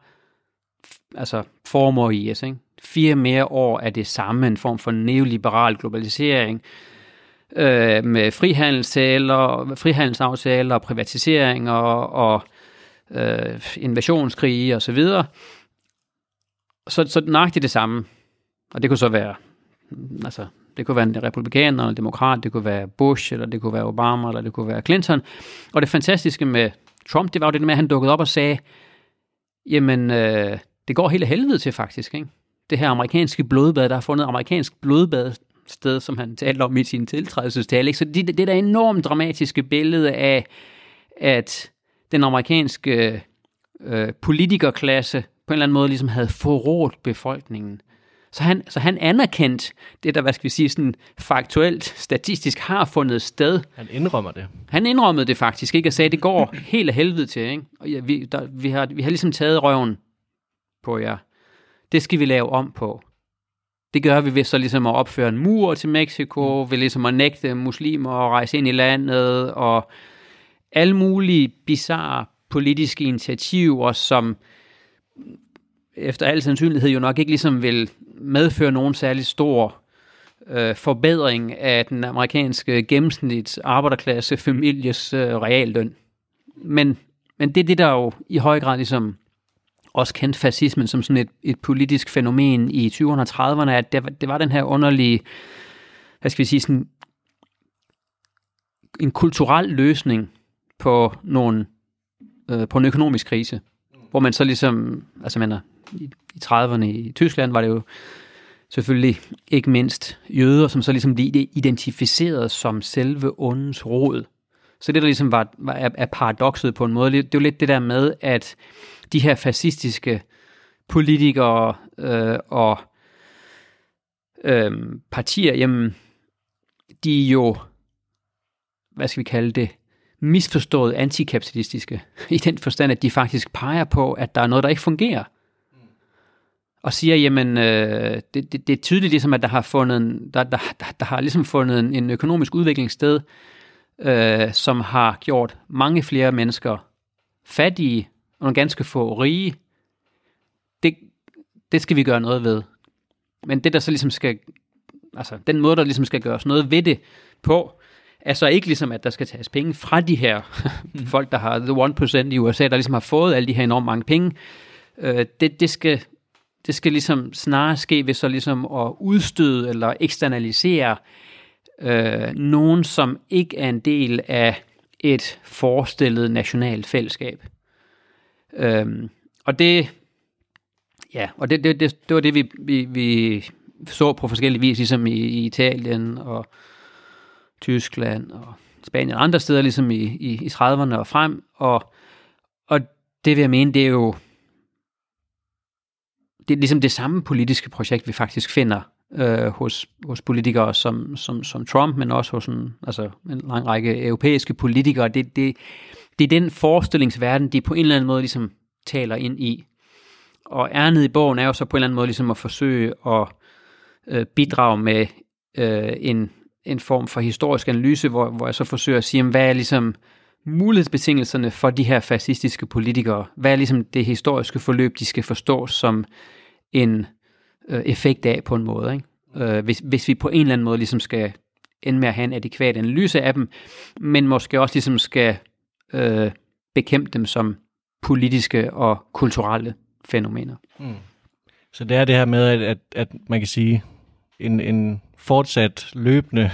altså former i os, ikke? Fire mere år af det samme, en form for neoliberal globalisering, øh, med frihandelsaftaler, frihandelsaftaler og privatisering og, og øh, invasionskrige og så videre. Så, så nøjagtigt det samme. Og det kunne så være, altså, det kunne være en republikaner eller en demokrat, det kunne være Bush, eller det kunne være Obama, eller det kunne være Clinton. Og det fantastiske med Trump, det var jo det med, at han dukkede op og sagde, jamen, øh, det går hele helvede til faktisk, ikke? Det her amerikanske blodbad, der har fundet amerikansk blodbad sted, som han talte om i sin tiltrædelsestale. Ikke? Så det, det, det der enormt dramatiske billede af, at den amerikanske øh, politikerklasse på en eller anden måde ligesom havde forrådt befolkningen. Så han, så han anerkendt det, der, hvad skal vi sige, sådan faktuelt, statistisk har fundet sted. Han indrømmer det. Han indrømmede det faktisk, ikke? Og sagde, at det går helt af helvede til, ikke? Og ja, vi, der, vi, har, vi har ligesom taget røven på jer. Det skal vi lave om på. Det gør vi ved så ligesom at opføre en mur til Mexico, ved ligesom at nægte muslimer at rejse ind i landet, og alle mulige bizarre politiske initiativer, som efter al sandsynlighed jo nok ikke ligesom vil medføre nogen særlig stor øh, forbedring af den amerikanske gennemsnits arbejderklasse families øh, realløn. Men, men det er det, der jo i høj grad ligesom også kendt fascismen som sådan et, et politisk fænomen i 20'erne og 30'erne, at det, det var den her underlige, hvad skal vi sige, sådan en kulturel løsning på, nogle, øh, på en økonomisk krise, hvor man så ligesom, altså man i, i 30'erne i Tyskland var det jo selvfølgelig ikke mindst jøder, som så ligesom blev identificeret som selve ondens rod. Så det der ligesom var, var er, er paradokset på en måde, det, det er jo lidt det der med, at de her fascistiske politikere øh, og øh, partier, jamen, de er jo, hvad skal vi kalde det, misforstået antikapitalistiske, i den forstand, at de faktisk peger på, at der er noget, der ikke fungerer. Og siger, jamen, øh, det, det, det er tydeligt ligesom, at der har fundet en, der, der, der, der har ligesom fundet en, en økonomisk udvikling sted, øh, som har gjort mange flere mennesker fattige, og nogle ganske få rige. Det, det skal vi gøre noget ved. Men det, der så ligesom skal, altså den måde, der ligesom skal gøres noget ved det på, er så ikke ligesom, at der skal tages penge fra de her folk, der har the 1% i USA, der ligesom har fået alle de her enormt mange penge. Øh, det, det, skal, det skal ligesom snarere ske ved så ligesom at udstøde eller eksternalisere øh, nogen, som ikke er en del af et forestillet nationalt fællesskab. Øhm, og det, ja, og det, det, det, det var det, vi, vi, vi så på forskellige vis, ligesom i, i Italien og Tyskland og Spanien og andre steder, ligesom i, i, i 30'erne og frem. Og, og det vil jeg mene, det er jo det er ligesom det samme politiske projekt, vi faktisk finder øh, hos, hos politikere som, som, som Trump, men også hos en, altså en lang række europæiske politikere. Det, det, det er den forestillingsverden, de på en eller anden måde ligesom taler ind i. Og ærnet i bogen er jo så på en eller anden måde ligesom at forsøge at øh, bidrage med øh, en, en form for historisk analyse, hvor, hvor jeg så forsøger at sige, hvad er ligesom mulighedsbetingelserne for de her fascistiske politikere? Hvad er ligesom det historiske forløb, de skal forstå som en øh, effekt af på en måde? Ikke? Øh, hvis, hvis vi på en eller anden måde ligesom skal ende med at have en adekvat analyse af dem, men måske også ligesom skal øh, bekæmpe dem som politiske og kulturelle fænomener. Mm. Så det er det her med, at, at, at man kan sige, en, en fortsat løbende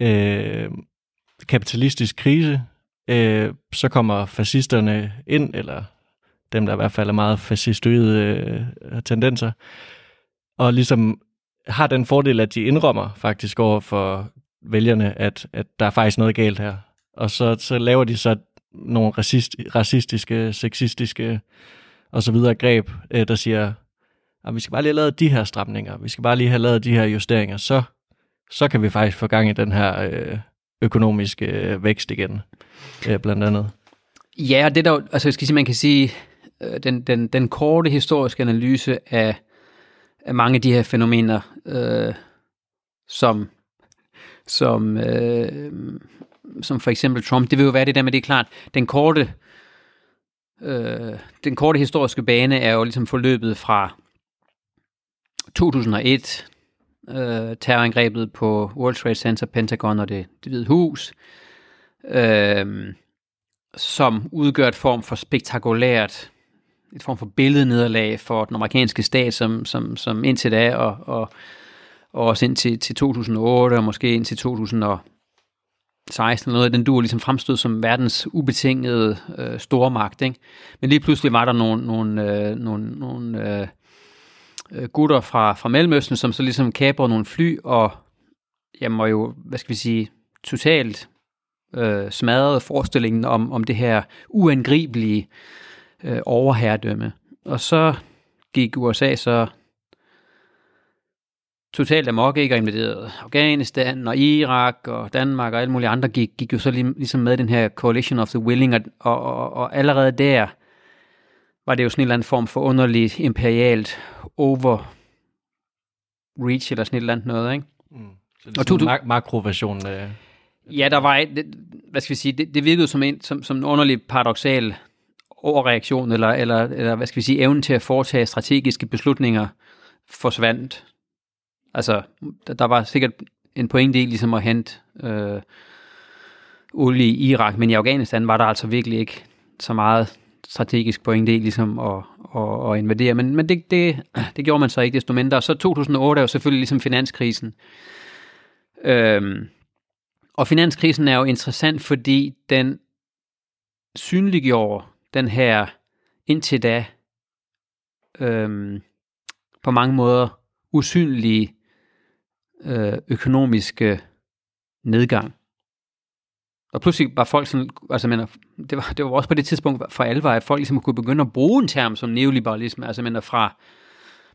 øh, kapitalistisk krise, øh, så kommer fascisterne ind, eller dem, der i hvert fald er meget fascistoide øh, tendenser, og ligesom har den fordel, at de indrømmer faktisk over for vælgerne, at, at der er faktisk noget galt her. Og så, så laver de så nogle racist, racistiske, sexistiske og så videre greb, øh, der siger, at vi skal bare lige have lavet de her stramninger, vi skal bare lige have lavet de her justeringer, så, så kan vi faktisk få gang i den her øh, økonomiske øh, vækst igen, øh, blandt andet. Ja, det der, altså jeg skal sige, man kan sige, øh, den, den, den korte historiske analyse af, af mange af de her fænomener, øh, som, som, øh, som for eksempel Trump, det vil jo være det der med, det er klart, den korte, øh, den korte historiske bane er jo ligesom forløbet fra 2001, øh, terrorangrebet på World Trade Center, Pentagon og det, det hvide hus, øh, som udgør et form for spektakulært, et form for billednederlag for den amerikanske stat, som, som, som indtil da, og, og, og også indtil til 2008, og måske indtil 2016, eller noget den duer ligesom fremstod som verdens ubetingede øh, stormagt. Ikke? Men lige pludselig var der nogle, nogle, øh, nogle, nogle øh, øh, gutter fra, fra Mellemøsten, som så ligesom kabrede nogle fly, og jeg må jo, hvad skal vi sige, totalt øh, smadrede forestillingen om, om det her uangribelige øh, overherredømme. Og så gik USA så totalt amok, ikke, og invaderede Afghanistan og Irak og Danmark og alle mulige andre gik, gik jo så ligesom med den her Coalition of the Willing, og, og, og allerede der var det jo sådan en eller anden form for underligt imperialt over reach eller sådan et eller andet noget, ikke? Mm. Så det er og sådan mak- makroversion af... Ja, der var, det, hvad skal vi sige, det, det virkede som en, som, som en underlig paradoxal overreaktion, eller, eller, eller hvad skal vi sige, evnen til at foretage strategiske beslutninger forsvandt. Altså, der, der var sikkert en pointe i ligesom at hente øh, olie i Irak, men i Afghanistan var der altså virkelig ikke så meget strategisk pointe i ligesom at, at, at invadere, men, men det, det, det gjorde man så ikke desto mindre. Så 2008 er jo selvfølgelig ligesom finanskrisen. Øhm, og finanskrisen er jo interessant, fordi den synliggjorde den her indtil da øhm, på mange måder usynlige øh, økonomiske nedgang. Og pludselig var folk sådan, altså mener, det var, det var også på det tidspunkt for alvor, at folk ligesom kunne begynde at bruge en term som neoliberalisme, altså mener fra,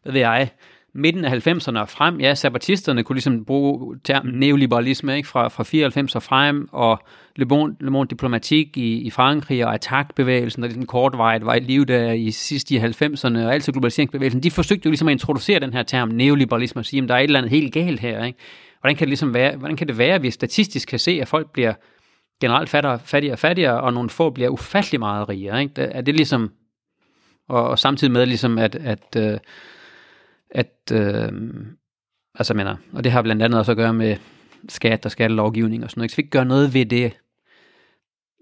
hvad ved jeg, midten af 90'erne og frem, ja, sabbatisterne kunne ligesom bruge termen neoliberalisme ikke, fra, fra 94 og frem, og Le Monde, Le Monde Diplomatique i, i Frankrig og attackbevægelsen, der den kortvejet var i liv der i sidste i 90'erne, og altid globaliseringsbevægelsen, de forsøgte jo ligesom at introducere den her term neoliberalisme og sige, at der er et eller andet helt galt her. Ikke? Hvordan kan det ligesom være, hvordan kan det være, at vi statistisk kan se, at folk bliver generelt fattigere, fattigere og fattigere, og nogle få bliver ufattelig meget rigere. Ikke? Er det ligesom, og, og samtidig med ligesom, at, at, øh, at øh, altså mener, og det har blandt andet også at gøre med skat og skattelovgivning og sådan noget, så vi ikke gør noget ved det.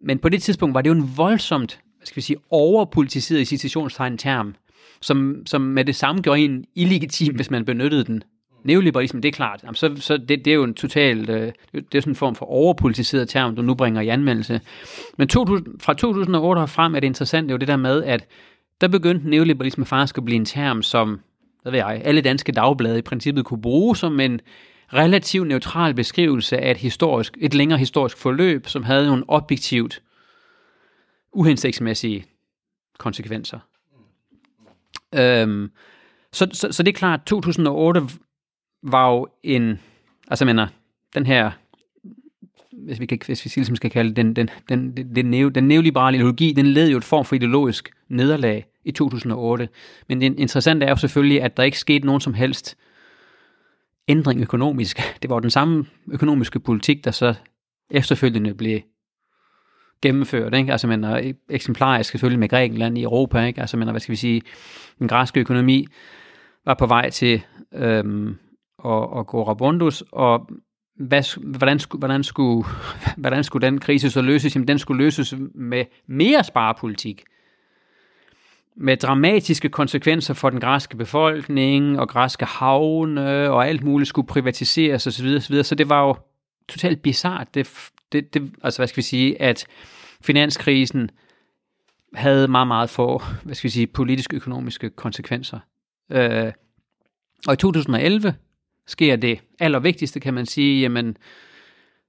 Men på det tidspunkt var det jo en voldsomt, hvad skal vi sige, overpolitiseret i citationstegn term, som, som med det samme gjorde en illegitim, hvis man benyttede den neoliberalisme, det er klart, jamen, så, så det, det er jo en total, øh, det er sådan en form for overpolitiseret term, du nu bringer i anmeldelse. Men 2000, fra 2008 og frem er det interessant, det er jo det der med, at der begyndte neoliberalisme faktisk at blive en term, som hvad ved jeg, alle danske dagblade i princippet kunne bruge som en relativt neutral beskrivelse af et, historisk, et længere historisk forløb, som havde nogle objektivt uhensigtsmæssige konsekvenser. Øhm, så, så, så det er klart, at 2008 var jo en, altså mener, den her, hvis vi, kan, hvis vi ligesom skal kalde den, den, den, den, den, neo, den neoliberale ideologi, den led jo et form for ideologisk nederlag i 2008. Men det interessante er jo selvfølgelig, at der ikke skete nogen som helst ændring økonomisk. Det var den samme økonomiske politik, der så efterfølgende blev gennemført, ikke? Altså, men eksemplarisk selvfølgelig med Grækenland i Europa, ikke? Altså, men hvad skal vi sige, den græske økonomi var på vej til øhm, at, at gå rabundus, og hvad, hvordan, skulle, hvordan, skulle, hvordan skulle den krise så løses? Jamen, den skulle løses med mere sparepolitik. Med dramatiske konsekvenser for den græske befolkning, og græske havne, og alt muligt skulle privatiseres osv. osv. Så det var jo totalt bizart. Det, det, det, altså, hvad skal vi sige, at finanskrisen havde meget, meget få, hvad skal vi sige, politisk-økonomiske konsekvenser. Øh, og i 2011 sker det allervigtigste, kan man sige, jamen,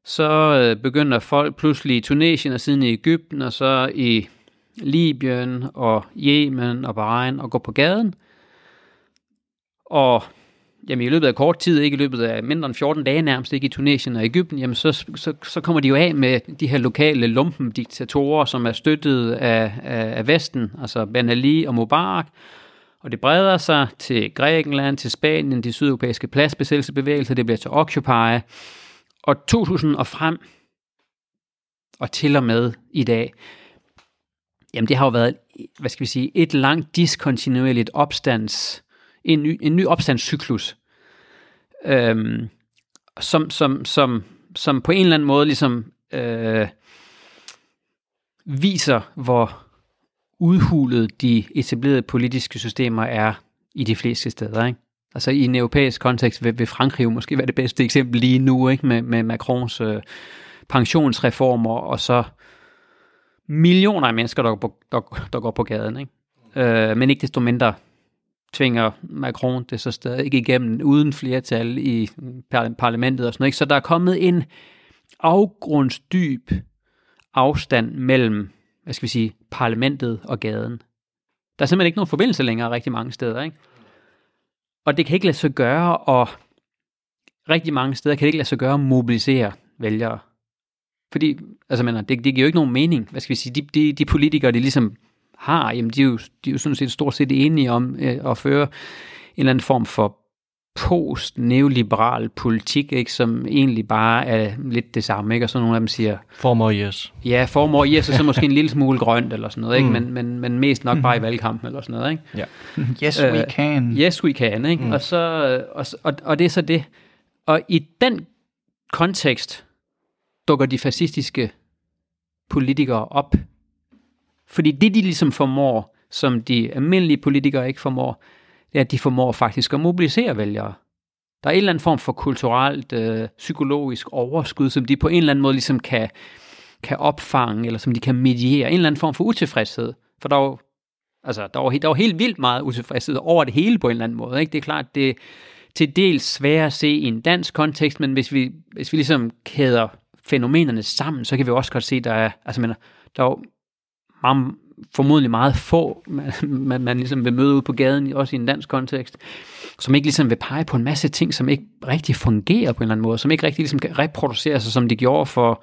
så øh, begynder folk pludselig i Tunesien og siden i Ægypten, og så i Libyen og Yemen og Bahrain og gå på gaden. Og jamen i løbet af kort tid, ikke i løbet af mindre end 14 dage nærmest, ikke i Tunesien og Ægypten, jamen så, så, så kommer de jo af med de her lokale lumpendiktatorer, som er støttet af, af, af Vesten, altså Ben Ali og Mubarak, og det breder sig til Grækenland, til Spanien, de sydeuropæiske pladsbesættelsesbevægelser, det bliver til Occupy, og 2000 og frem, og til og med i dag, jamen det har jo været, hvad skal vi sige, et langt diskontinuerligt opstands, en ny, en ny opstandscyklus, øhm, som, som, som, som på en eller anden måde ligesom øh, viser, hvor udhulet de etablerede politiske systemer er i de fleste steder. Ikke? Altså i en europæisk kontekst vil, vil Frankrig jo måske være det bedste eksempel lige nu, ikke? Med, med Macrons øh, pensionsreformer, og så millioner af mennesker, der går på, der, der går på gaden. Ikke? Øh, men ikke desto mindre tvinger Macron det så stadig ikke igennem uden flertal i parlamentet og sådan noget. Ikke? Så der er kommet en afgrundsdyb afstand mellem, hvad skal vi sige, parlamentet og gaden. Der er simpelthen ikke nogen forbindelse længere rigtig mange steder. Ikke? Og det kan ikke lade sig gøre, og rigtig mange steder kan det ikke lade sig gøre at mobilisere vælgere. Fordi, altså mener, det, det giver jo ikke nogen mening. Hvad skal vi sige, de, de, de politikere, de ligesom har, jamen de er jo, de er jo sådan set stort set enige om øh, at føre en eller anden form for post-neoliberal politik, ikke, som egentlig bare er lidt det samme, ikke? og så nogle af dem siger... For more yes. Ja, for more yes, og så måske en lille smule grønt eller sådan noget, ikke? Mm. Men, men, men mest nok bare i valgkampen eller sådan noget. Ikke? Ja. Yes, we Øh, can. Yes, we can. Ikke? Mm. Og, så, og, og, og det er så det. Og i den kontekst dukker de fascistiske politikere op. Fordi det, de ligesom formår, som de almindelige politikere ikke formår, det er, at de formår faktisk at mobilisere vælgere. Der er en eller anden form for kulturelt, øh, psykologisk overskud, som de på en eller anden måde ligesom kan, kan opfange, eller som de kan mediere. En eller anden form for utilfredshed. For der er jo, altså, der var, der var helt vildt meget utilfredshed over det hele på en eller anden måde. Ikke? Det er klart, det er til dels svært at se i en dansk kontekst, men hvis vi, hvis vi ligesom kæder fænomenerne sammen, så kan vi også godt se, der er, altså, men, der er jo meget, formodentlig meget få, man, man, man ligesom vil møde ud på gaden, også i en dansk kontekst, som ikke ligesom vil pege på en masse ting, som ikke rigtig fungerer på en eller anden måde, som ikke rigtig ligesom kan reproducere sig, som de gjorde for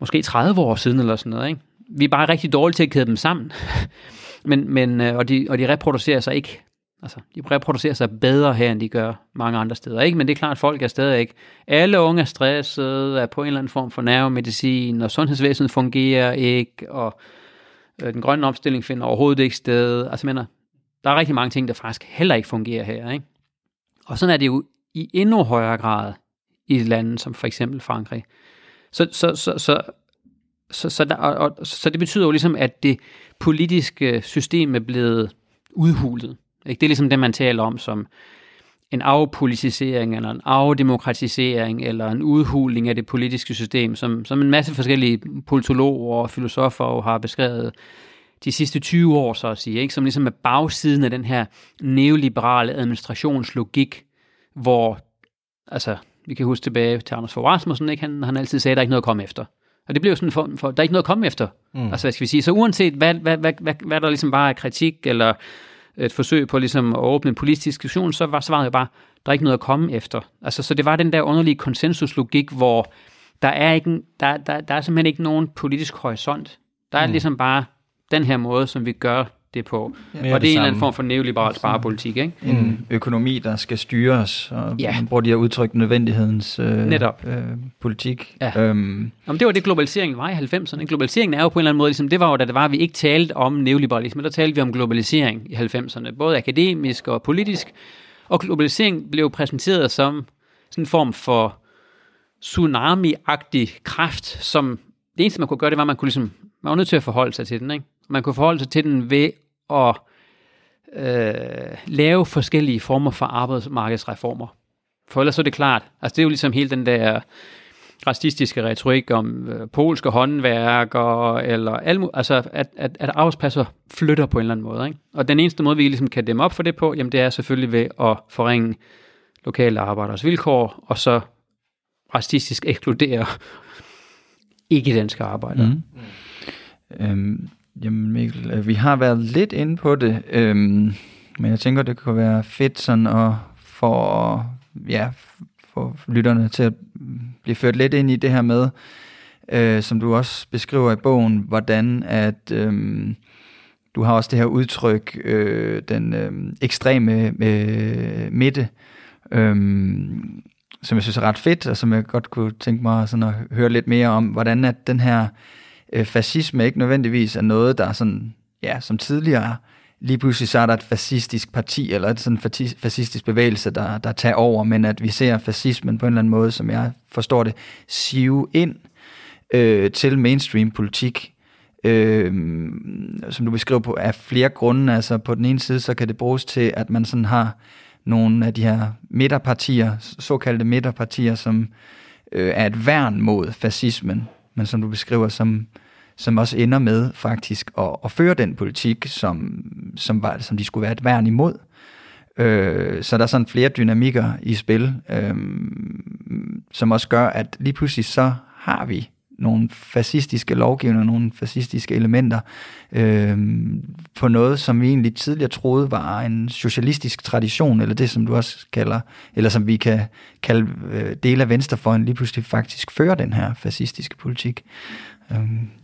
måske 30 år siden eller sådan noget. Ikke? Vi er bare rigtig dårlige til at kæde dem sammen, men, men, øh, og, de, og de reproducerer sig ikke Altså, de reproducerer sig bedre her, end de gør mange andre steder. Ikke? Men det er klart, at folk er stadig ikke. Alle unge er stressede, er på en eller anden form for nervemedicin, og sundhedsvæsenet fungerer ikke, og øh, den grønne omstilling finder overhovedet ikke sted. Altså, mener, der er rigtig mange ting, der faktisk heller ikke fungerer her. Ikke? Og sådan er det jo i endnu højere grad i lande som for eksempel Frankrig. Så, så, så, så, så, så, der, og, og, så det betyder jo ligesom, at det politiske system er blevet udhulet. Ikke? Det er ligesom det, man taler om som en afpolitisering, eller en afdemokratisering, eller en udhuling af det politiske system, som, som en masse forskellige politologer og filosofer jo har beskrevet de sidste 20 år, så at sige, ikke? som ligesom er bagsiden af den her neoliberale administrationslogik, hvor, altså, vi kan huske tilbage til Anders Fogh Rasmussen, ikke? Han, han altid sagde, at der er ikke noget at komme efter. Og det blev sådan for, for der er ikke noget at komme efter. Mm. Altså, hvad skal vi sige? Så uanset hvad, hvad, hvad, hvad, hvad der ligesom bare er kritik, eller et forsøg på ligesom at åbne en politisk diskussion, så var svaret jo bare, der er ikke noget at komme efter. Altså, så det var den der underlige konsensuslogik, hvor der er, ikke, der, der, der er simpelthen ikke nogen politisk horisont. Der er mm. ligesom bare den her måde, som vi gør det på. Ja, og det er en eller anden form for neoliberal sparepolitik, ikke? En økonomi, der skal styres, og Ja. man bruger de her udtryk nødvendighedens øh, Netop. øh, politik. Ja. Øhm, Jamen, det var det, globaliseringen var i 90'erne. Globaliseringen er jo på en eller anden måde, ligesom, det var jo, da det var, at vi ikke talte om neoliberalisme, der talte vi om globalisering i 90'erne, både akademisk og politisk. Og globalisering blev præsenteret som sådan en form for tsunami-agtig kraft, som det eneste, man kunne gøre, det var, at man kunne ligesom, man var nødt til at forholde sig til den, ikke? Man kunne forholde sig til den ved at øh, lave forskellige former for arbejdsmarkedsreformer. For ellers så er det klart, altså det er jo ligesom hele den der racistiske retorik om øh, polske håndværkere, eller alt, altså at, at, at arbejdspladser flytter på en eller anden måde. Ikke? Og den eneste måde, vi ligesom kan dæmme op for det på, jamen det er selvfølgelig ved at forringe lokale arbejderes vilkår, og så racistisk ekskludere ikke-danske arbejdere. Mm. Mm. Øhm, jamen Mikkel, øh, vi har været lidt inde på det, øhm, men jeg tænker, det kunne være fedt sådan at få, ja, få lytterne til at blive ført lidt ind i det her med, øh, som du også beskriver i bogen, hvordan at øhm, du har også det her udtryk, øh, den øh, ekstreme øh, midte, øh, som jeg synes er ret fedt, og som jeg godt kunne tænke mig sådan at høre lidt mere om, hvordan at den her øh, Øh, fascisme ikke nødvendigvis er noget, der er sådan, ja, som tidligere lige pludselig så er der et fascistisk parti, eller et sådan fascistisk bevægelse, der, der tager over, men at vi ser fascismen på en eller anden måde, som jeg forstår det, sive ind øh, til mainstream politik, øh, som du beskriver på, af flere grunde. Altså på den ene side, så kan det bruges til, at man sådan har nogle af de her midterpartier, såkaldte midterpartier, som øh, er et værn mod fascismen, men som du beskriver som, som også ender med faktisk at, at føre den politik, som, som, var, som de skulle være et værn imod. Øh, så der er sådan flere dynamikker i spil, øh, som også gør, at lige pludselig så har vi nogle fascistiske lovgivninger, nogle fascistiske elementer øh, på noget, som vi egentlig tidligere troede var en socialistisk tradition, eller det, som du også kalder, eller som vi kan kalde øh, del af venstrefløjen, lige pludselig faktisk fører den her fascistiske politik. Øh,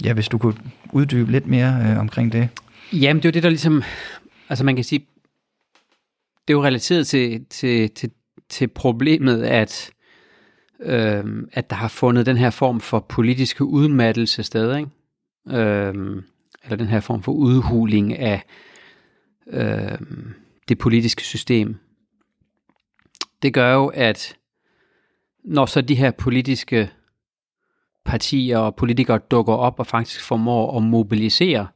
ja, hvis du kunne uddybe lidt mere øh, omkring det. Jamen, det er jo det, der ligesom, altså man kan sige, det er jo relateret til, til, til, til problemet, at øh, at der har fundet den her form for politiske udmattelse sted, ikke? Øh, eller den her form for udhuling af øh, det politiske system. Det gør jo, at når så de her politiske partier og politikere dukker op og faktisk formår at mobilisere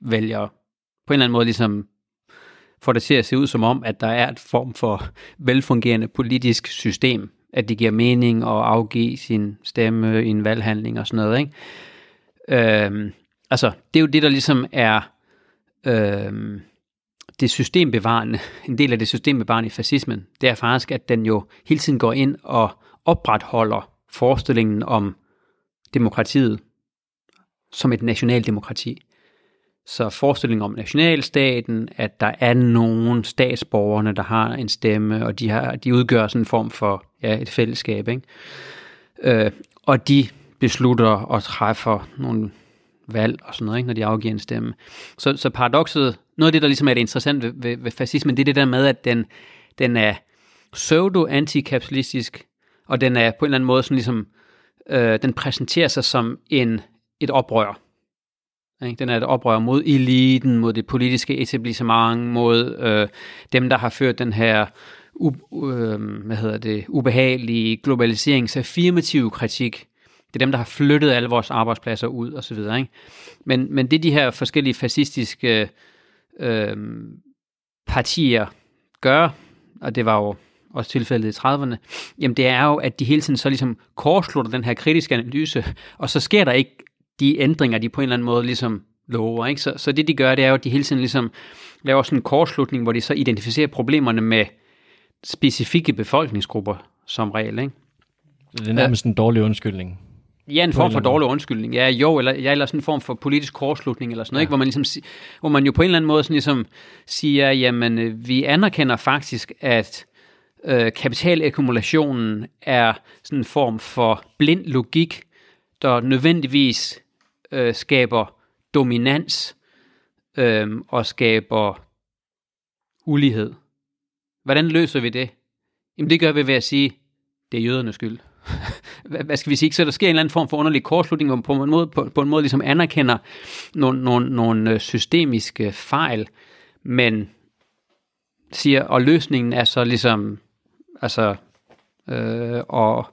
vælgere, på en eller anden måde ligesom får det til at se ud som om, at der er et form for velfungerende politisk system, at det giver mening at afgive sin stemme i en valghandling og sådan noget. Ikke? Øhm, altså, det er jo det, der ligesom er øhm, det systembevarende, en del af det systembevarende i fascismen, det er faktisk, at den jo hele tiden går ind og opretholder forestillingen om demokratiet som et nationaldemokrati. Så forestillingen om nationalstaten, at der er nogen statsborgerne, der har en stemme, og de, har, de udgør sådan en form for ja, et fællesskab. Ikke? Øh, og de beslutter og træffer nogle valg og sådan noget, ikke, når de afgiver en stemme. Så, så paradokset, noget af det, der ligesom er det interessante ved, ved, ved fascismen, det er det der med, at den, den er pseudo-antikapitalistisk, og den er på en eller anden måde sådan ligesom, øh, den præsenterer sig som en, et oprør. Ikke? Den er et oprør mod eliten, mod det politiske etablissement, mod øh, dem, der har ført den her u, øh, hvad hedder det, ubehagelige globaliseringsaffirmative kritik. Det er dem, der har flyttet alle vores arbejdspladser ud og så videre. Ikke? Men, men det de her forskellige fascistiske øh, partier gør, og det var jo også tilfældet i 30'erne, jamen det er jo, at de hele tiden så ligesom kortslutter den her kritiske analyse, og så sker der ikke de ændringer, de på en eller anden måde ligesom lover. Ikke? Så, så det de gør, det er jo, at de hele tiden ligesom laver sådan en kortslutning, hvor de så identificerer problemerne med specifikke befolkningsgrupper som regel. Ikke? Det er nærmest en dårlig undskyldning. Ja, en form for dårlig undskyldning. Ja, jo, eller, ja, eller sådan en form for politisk kortslutning, eller sådan noget, ja. ikke? Hvor, man ligesom, hvor man jo på en eller anden måde sådan ligesom siger, jamen, øh, vi anerkender faktisk, at øh, kapitalakkumulationen er sådan en form for blind logik, der nødvendigvis øh, skaber dominans øh, og skaber ulighed. Hvordan løser vi det? Jamen det gør vi ved at sige, det er jødernes skyld. Hvad skal vi sige? Så der sker en eller anden form for underlig kortslutning, hvor man på en måde, på, på en måde ligesom anerkender nogle, nogle, nogle øh, systemiske fejl, men siger, og løsningen er så ligesom, altså, øh, og,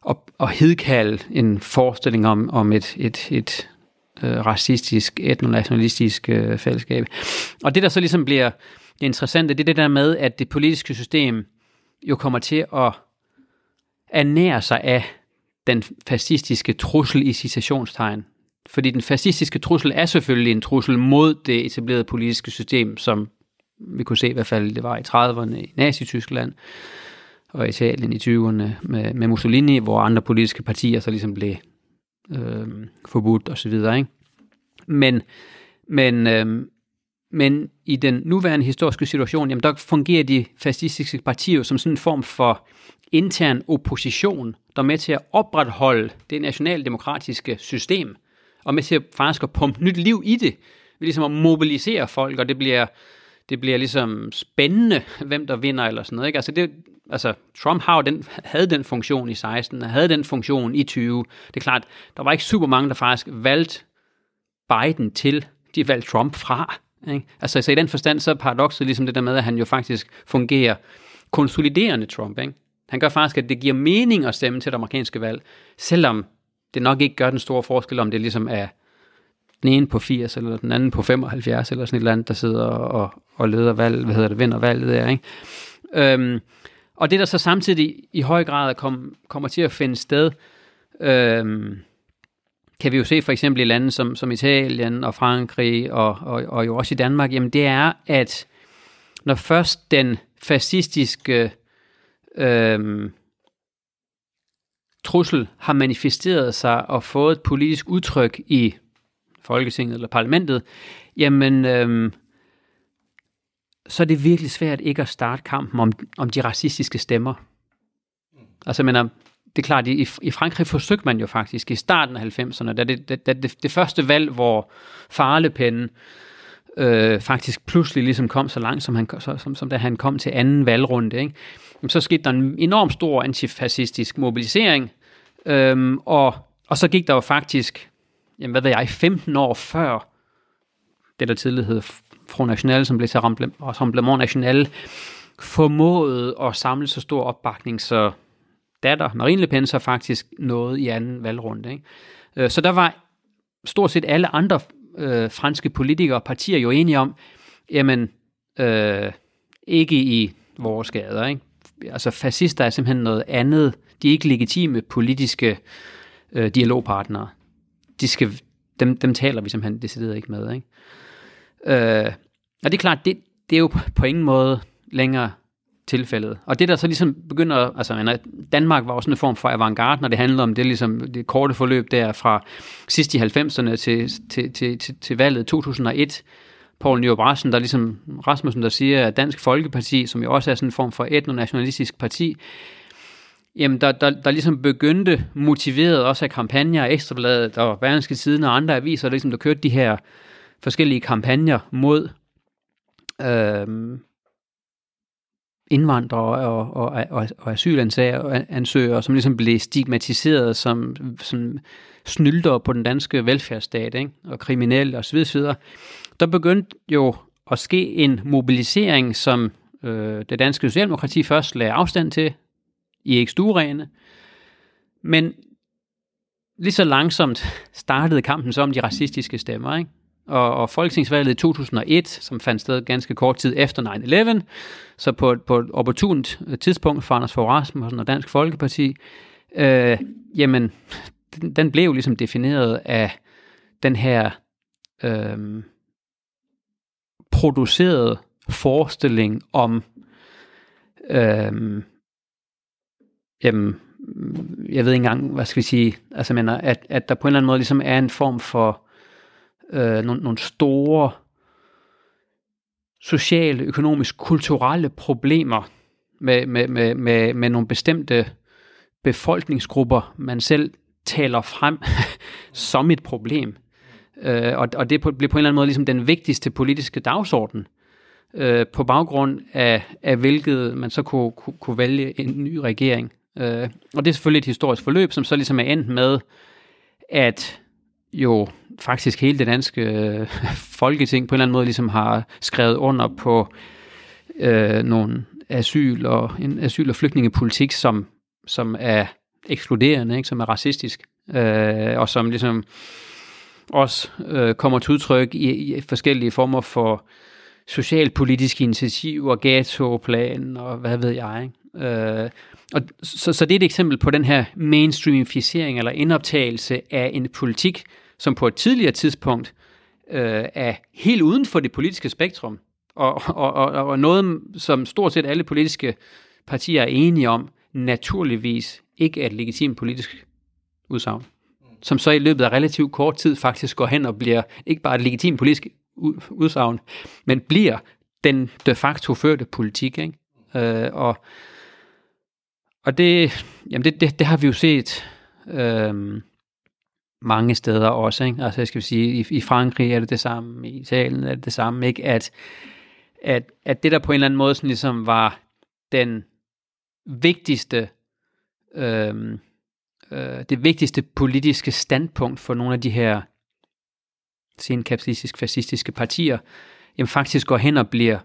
og, og hedkalde en forestilling om, om et, et, et øh, racistisk, etnonationalistisk øh, fællesskab. Og det, der så ligesom bliver det interessante, det er det der med, at det politiske system jo kommer til at ernære sig af den fascistiske trussel i citationstegn. Fordi den fascistiske trussel er selvfølgelig en trussel mod det etablerede politiske system, som vi kunne se i hvert fald, det var i 30'erne i Nazi-Tyskland og Italien i 20'erne med, med Mussolini, hvor andre politiske partier så ligesom blev øh, forbudt og så videre. Ikke? Men, men, øh, men i den nuværende historiske situation, jamen der fungerer de fascistiske partier som sådan en form for intern opposition, der er med til at opretholde det nationaldemokratiske system, og med til at faktisk at pumpe nyt liv i det, ved ligesom at mobilisere folk, og det bliver, det bliver ligesom spændende, hvem der vinder eller sådan noget. Ikke? Altså, det, altså Trump har den, havde den funktion i 16, havde den funktion i 20. Det er klart, der var ikke super mange, der faktisk valgte Biden til, de valgte Trump fra. Ikke? Altså, så i den forstand, så er paradokset ligesom det der med, at han jo faktisk fungerer konsoliderende Trump. Ikke? Han gør faktisk, at det giver mening at stemme til det amerikanske valg, selvom det nok ikke gør den store forskel, om det ligesom er den ene på 80, eller den anden på 75, eller sådan et eller andet, der sidder og, og leder valg, hvad hedder det, vinder valget der, ikke? Øhm, og det, der så samtidig i høj grad kom, kommer til at finde sted, øhm, kan vi jo se for eksempel i lande som, som Italien og Frankrig og, og, og jo også i Danmark, jamen det er, at når først den fascistiske øhm, trussel har manifesteret sig og fået et politisk udtryk i Folketinget eller parlamentet, jamen øhm, så er det virkelig svært ikke at starte kampen om, om de racistiske stemmer. Altså, mener, det er klart, i, i Frankrig forsøgte man jo faktisk i starten af 90'erne, da det, da, da det, det første valg, hvor Farlepen øh, faktisk pludselig ligesom kom så langt, som, han, som, som da han kom til anden valgrunde, ikke? så skete der en enorm stor antifascistisk mobilisering, øhm, og, og så gik der jo faktisk, jamen, hvad ved jeg, 15 år før det, der tidligere hed Front National, som blev til Rassemblement National, formåede at samle så stor opbakning, så datter, Marine Le Pen, så faktisk nåede i anden valgrunde. Ikke? Øh, så der var stort set alle andre øh, franske politikere og partier jo enige om, jamen, øh, ikke i vores gader. Ikke? Altså fascister er simpelthen noget andet. De er ikke legitime politiske øh, dialogpartnere. De skal, dem, dem taler vi simpelthen decideret ikke med. Ikke? Øh, og det er klart, det, det er jo på ingen måde længere tilfældet. Og det der så ligesom begynder, altså Danmark var også en form for avantgarde, når det handlede om det, ligesom, det korte forløb der fra sidst i 90'erne til, til, til, til, til valget 2001, Poul Nyrup Rasmussen, der ligesom Rasmussen, der siger, at Dansk Folkeparti, som jo også er sådan en form for etnonationalistisk parti, jamen der, der, der ligesom begyndte, motiveret også af kampagner, Ekstrabladet og Berlingske Siden og andre aviser, der ligesom der kørte de her forskellige kampagner mod øh, indvandrere og, og, og, og asylansøgere, som ligesom blev stigmatiseret som, som snylder på den danske velfærdsstat, ikke? og kriminelle osv. videre. Der begyndte jo at ske en mobilisering, som øh, det danske socialdemokrati først lagde afstand til i eksturæne, men lige så langsomt startede kampen så om de racistiske stemmer. Ikke? Og, og folketingsvalget i 2001, som fandt sted ganske kort tid efter 9-11, så på, på et opportunt øh, tidspunkt for Anders Fogh Rasmussen og Dansk Folkeparti, øh, jamen, den, den blev ligesom defineret af den her øh, producerede forestilling om, øh, jamen, jeg ved ikke engang, hvad skal vi sige, altså mener, at, at der på en eller anden måde ligesom er en form for øh, nogle, nogle store sociale, økonomiske, kulturelle problemer med, med, med, med, med nogle bestemte befolkningsgrupper, man selv taler frem som et problem. Øh, og, og det bliver på en eller anden måde ligesom den vigtigste politiske dagsorden, øh, på baggrund af, af hvilket man så kunne, kunne, kunne vælge en ny regering. Øh, og det er selvfølgelig et historisk forløb, som så ligesom er endt med, at jo faktisk hele det danske øh, folketing på en eller anden måde ligesom har skrevet under på øh, nogle asyl og en asyl- og flygtningepolitik, som, som er ekskluderende, ikke? som er racistisk, øh, og som ligesom også øh, kommer til udtryk i, i forskellige former for socialpolitiske initiativer, ghetto-plan og hvad ved jeg. Ikke? Øh, og så, så det er et eksempel på den her mainstreamificering eller indoptagelse af en politik, som på et tidligere tidspunkt øh, er helt uden for det politiske spektrum, og, og, og, og noget, som stort set alle politiske partier er enige om, naturligvis ikke er et legitimt politisk udsagn. Som så i løbet af relativt kort tid faktisk går hen og bliver ikke bare et legitimt politisk udsagn, men bliver den de facto førte politik. Ikke? Øh, og og det, jamen det, det, det har vi jo set øh, mange steder også. Ikke? Altså jeg skal sige, i, i Frankrig er det det samme, i Italien er det det samme, ikke? At, at, at det der på en eller anden måde sådan ligesom var den vigtigste øh, øh, det vigtigste politiske standpunkt for nogle af de her senkapitalistiske, fascistiske partier, jamen faktisk går hen og bliver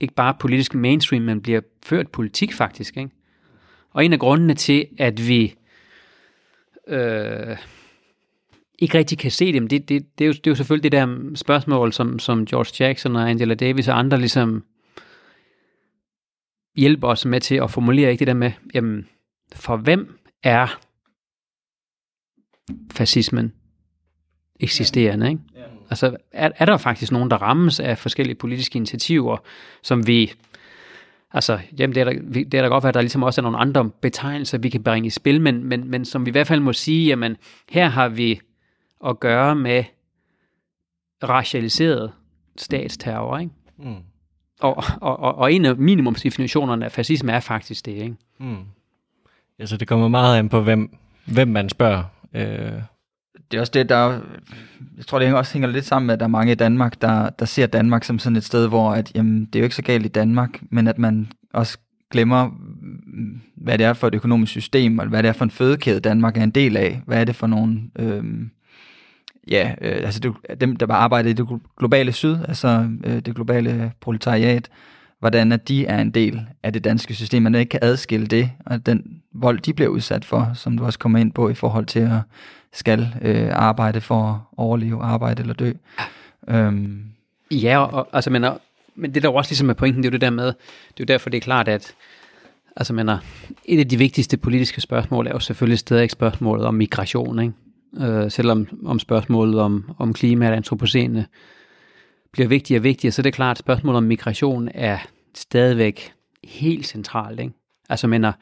ikke bare politisk mainstream, men bliver ført politik faktisk. Ikke? Og en af grundene til, at vi øh, ikke rigtig kan se dem, det, det, det, er jo, det er jo selvfølgelig det der spørgsmål, som, som George Jackson og Angela Davis og andre ligesom hjælper os med til at formulere ikke? Det der med, jamen, for hvem er fascismen eksisterende, ikke? Altså, er, er der faktisk nogen, der rammes af forskellige politiske initiativer, som vi Altså, jamen det er, der, det er da godt være, at der ligesom også er nogle andre betegnelser, vi kan bringe i spil, men, men, men som vi i hvert fald må sige, jamen her har vi at gøre med racialiseret statsterror, ikke? Mm. Og, og, og, og en af minimumsdefinitionerne af fascisme er faktisk det, ikke? Mm. Altså det kommer meget an på, hvem, hvem man spørger. Øh. Det er også det, der jeg tror, det også hænger lidt sammen med, at der er mange i Danmark, der, der ser Danmark som sådan et sted, hvor at, jamen, det er jo ikke så galt i Danmark, men at man også glemmer, hvad det er for et økonomisk system, og hvad det er for en fødekæde, Danmark er en del af. Hvad er det for nogle... Øh, ja, øh, altså det, dem, der bare arbejder i det globale syd, altså øh, det globale proletariat, hvordan at de er en del af det danske system, man ikke kan adskille det, og den vold, de bliver udsat for, som du også kommer ind på i forhold til at skal øh, arbejde for at overleve, arbejde eller dø. Øhm. Ja, og, altså, men, men det der også ligesom er pointen, det er jo det der med, det er jo derfor, det er klart, at altså, mener, et af de vigtigste politiske spørgsmål er jo selvfølgelig stadig spørgsmålet om migration, ikke? Øh, selvom om spørgsmålet om, om klima og antropocene bliver vigtigere og vigtigere, så er det klart, at spørgsmålet om migration er stadigvæk helt centralt. Ikke? Altså, mener,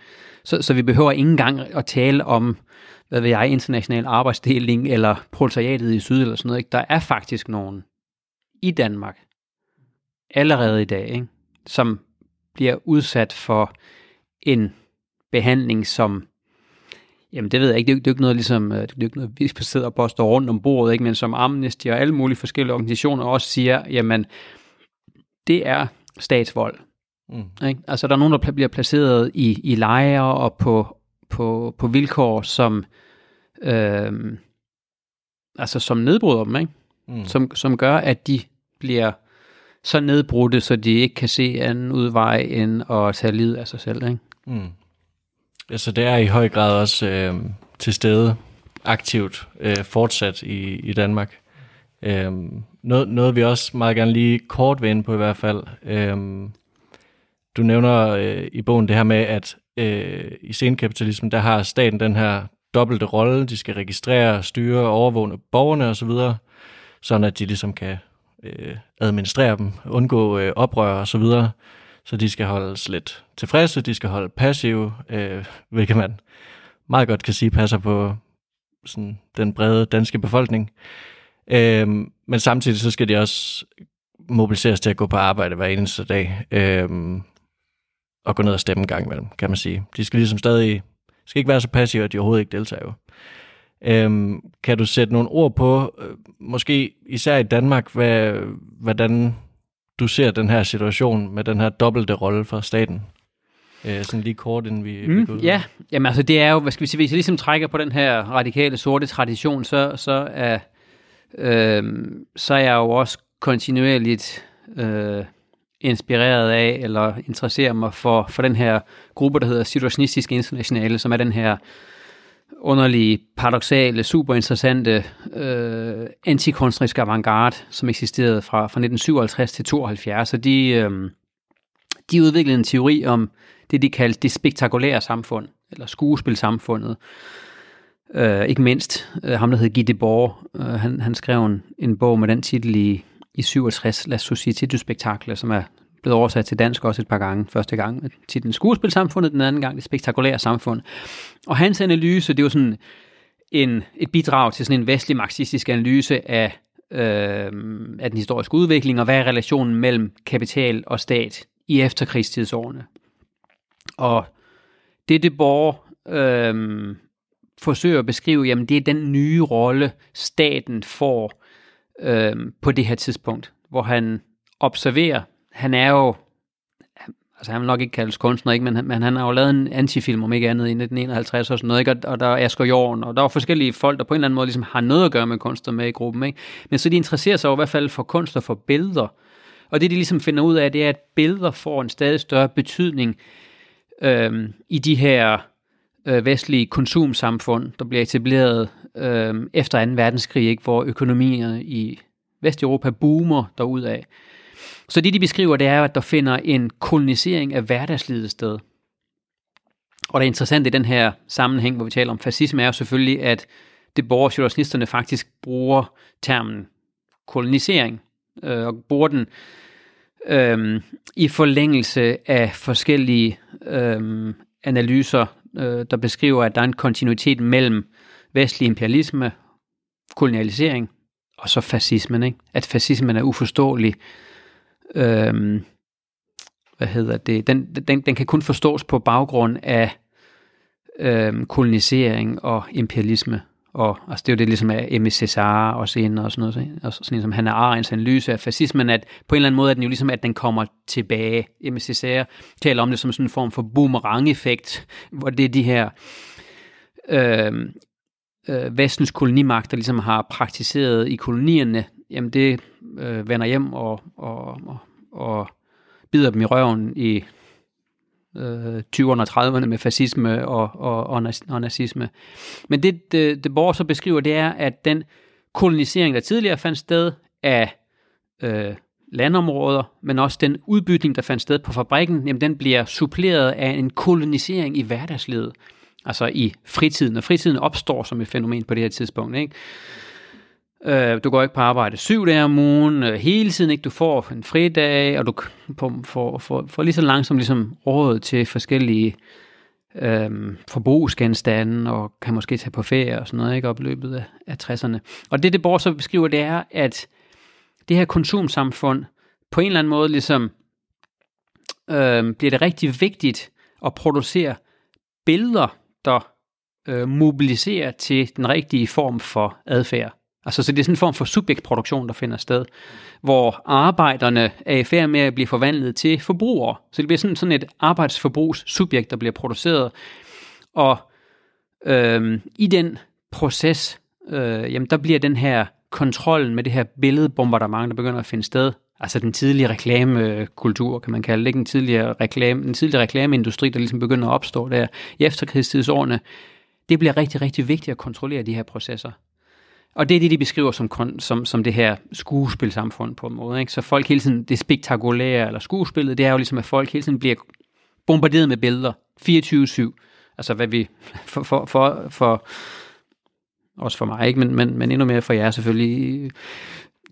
så, så vi behøver ikke engang at tale om hvad ved jeg, international arbejdsdeling eller proletariatet i syd eller sådan noget. Ikke? Der er faktisk nogen i Danmark allerede i dag, ikke? som bliver udsat for en behandling, som Jamen det ved jeg ikke, det er jo, det er ikke noget ligesom, øh, det er ikke noget, vi sidder og påstår rundt om bordet, ikke? men som Amnesty og alle mulige forskellige organisationer også siger, jamen det er statsvold. Mm. Ikke? Altså der er nogen, der bliver placeret i, i lejre og på på, på vilkår, som, øh, altså, som nedbryder dem, ikke? Mm. Som, som gør, at de bliver så nedbrudte, så de ikke kan se anden udvej end at tage livet af sig selv. Ikke? Mm. Altså det er i høj grad også øh, til stede aktivt øh, fortsat i, i Danmark. Øh, noget, noget vi også meget gerne lige kort vil ind på i hvert fald. Øh, du nævner øh, i bogen det her med, at øh, i senkapitalismen, der har staten den her dobbelte rolle. De skal registrere, styre og borgerne osv., så sådan at de ligesom kan øh, administrere dem, undgå øh, oprør og så de skal holdes lidt tilfredse, de skal holde passive, øh, hvilket man meget godt kan sige passer på sådan, den brede danske befolkning. Øh, men samtidig så skal de også mobiliseres til at gå på arbejde hver eneste dag. Øh, og gå ned og stemme en gang imellem, kan man sige. De skal ligesom stadig, skal ikke være så passive, at de overhovedet ikke deltager jo. Øhm, kan du sætte nogle ord på, øh, måske især i Danmark, hvad, hvordan du ser den her situation med den her dobbelte rolle for staten? Øh, sådan lige kort, inden vi, mm, vi går ud. Ja, jamen altså det er jo, hvad skal vi sige, hvis jeg ligesom trækker på den her radikale sorte tradition, så, så, er, øh, så er jeg jo også kontinuerligt øh, inspireret af, eller interesserer mig for, for den her gruppe, der hedder Situationistisk Internationale, som er den her underlige, paradoxale, super interessante øh, antikunstneriske avantgarde, som eksisterede fra, fra 1957 til 72. Så de, øh, de udviklede en teori om det, de kaldte det spektakulære samfund, eller skuespilsamfundet. Øh, ikke mindst øh, ham, der hed Guy Debord, øh, han, han skrev en, en bog med den titel i i 67, La Société du Spectacle, som er blevet oversat til dansk også et par gange. Første gang titlen Skuespilsamfundet, den anden gang Det Spektakulære Samfund. Og hans analyse, det er jo sådan en, et bidrag til sådan en vestlig marxistisk analyse af øh, af den historiske udvikling, og hvad er relationen mellem kapital og stat i efterkrigstidsårene. Og det, det Borg øh, forsøger at beskrive, jamen det er den nye rolle, staten får øh, på det her tidspunkt, hvor han observerer, han er jo altså han vil nok ikke kaldes kunstner, ikke? Men, men han har jo lavet en antifilm, om ikke andet, i 1951 og sådan noget, ikke? Og, og der er Asger Jorn, og der er forskellige folk, der på en eller anden måde ligesom har noget at gøre med kunster med i gruppen, ikke? Men så de interesserer sig jo i hvert fald for kunst og for billeder. Og det, de ligesom finder ud af, det er, at billeder får en stadig større betydning øhm, i de her øh, vestlige konsumsamfund, der bliver etableret øh, efter 2. verdenskrig, ikke? hvor økonomierne i Vesteuropa boomer derudad. Så det, de beskriver, det er at der finder en kolonisering af hverdagslivet sted. Og det interessante i den her sammenhæng, hvor vi taler om fascisme, er jo selvfølgelig, at det borgerjournalisterne faktisk bruger termen kolonisering, øh, og bruger den øh, i forlængelse af forskellige øh, analyser, øh, der beskriver, at der er en kontinuitet mellem vestlig imperialisme, kolonialisering og så fascismen. Ikke? At fascismen er uforståelig øhm, hvad hedder det, den, den, den kan kun forstås på baggrund af øhm, kolonisering og imperialisme. Og altså, det er jo det ligesom af MSSR og senere og sådan noget. Og sådan som han er Arends analyse af fascismen, at på en eller anden måde er den jo ligesom, at den kommer tilbage. MSSR taler om det som sådan en form for boomerang-effekt, hvor det er de her øh, øh, vestens kolonimagter ligesom har praktiseret i kolonierne, jamen det øh, vender hjem og, og, og, og bider dem i røven i øh, 20'erne og 30'erne med fascisme og, og, og, og nazisme. Men det, det, det Borg så beskriver, det er, at den kolonisering, der tidligere fandt sted af øh, landområder, men også den udbytning, der fandt sted på fabrikken, jamen den bliver suppleret af en kolonisering i hverdagslivet, altså i fritiden. Og fritiden opstår som et fænomen på det her tidspunkt. Ikke? Øh, du går ikke på arbejde syv dage om ugen, øh, hele tiden ikke. Du får en fridag, og du får, får, får lige så langsomt ligesom råd til forskellige øh, forbrugsgenstande, og kan måske tage på ferie og sådan noget, ikke, op i løbet af, af 60'erne. Og det, det Borg så beskriver, det er, at det her konsumsamfund på en eller anden måde ligesom øh, bliver det rigtig vigtigt at producere billeder, der øh, mobiliserer til den rigtige form for adfærd. Altså, så det er sådan en form for subjektproduktion, der finder sted, hvor arbejderne er i færd med at blive forvandlet til forbrugere. Så det bliver sådan, sådan et arbejdsforbrugssubjekt, der bliver produceret. Og øhm, i den proces, øh, jamen, der bliver den her kontrollen med det her billedbombardement, der begynder at finde sted, altså den tidlige reklamekultur, kan man kalde det, ikke? Den tidligere, reklame, den tidlig reklameindustri, der ligesom begynder at opstå der i efterkrigstidsårene, det bliver rigtig, rigtig vigtigt at kontrollere de her processer. Og det er det, de beskriver som, som, som det her skuespilsamfund på en måde. Ikke? Så folk hele tiden, det spektakulære, eller skuespillet, det er jo ligesom, at folk hele tiden bliver bombarderet med billeder. 24-7. Altså hvad vi, for, for, for, for også for mig, ikke? Men, men, men endnu mere for jer selvfølgelig.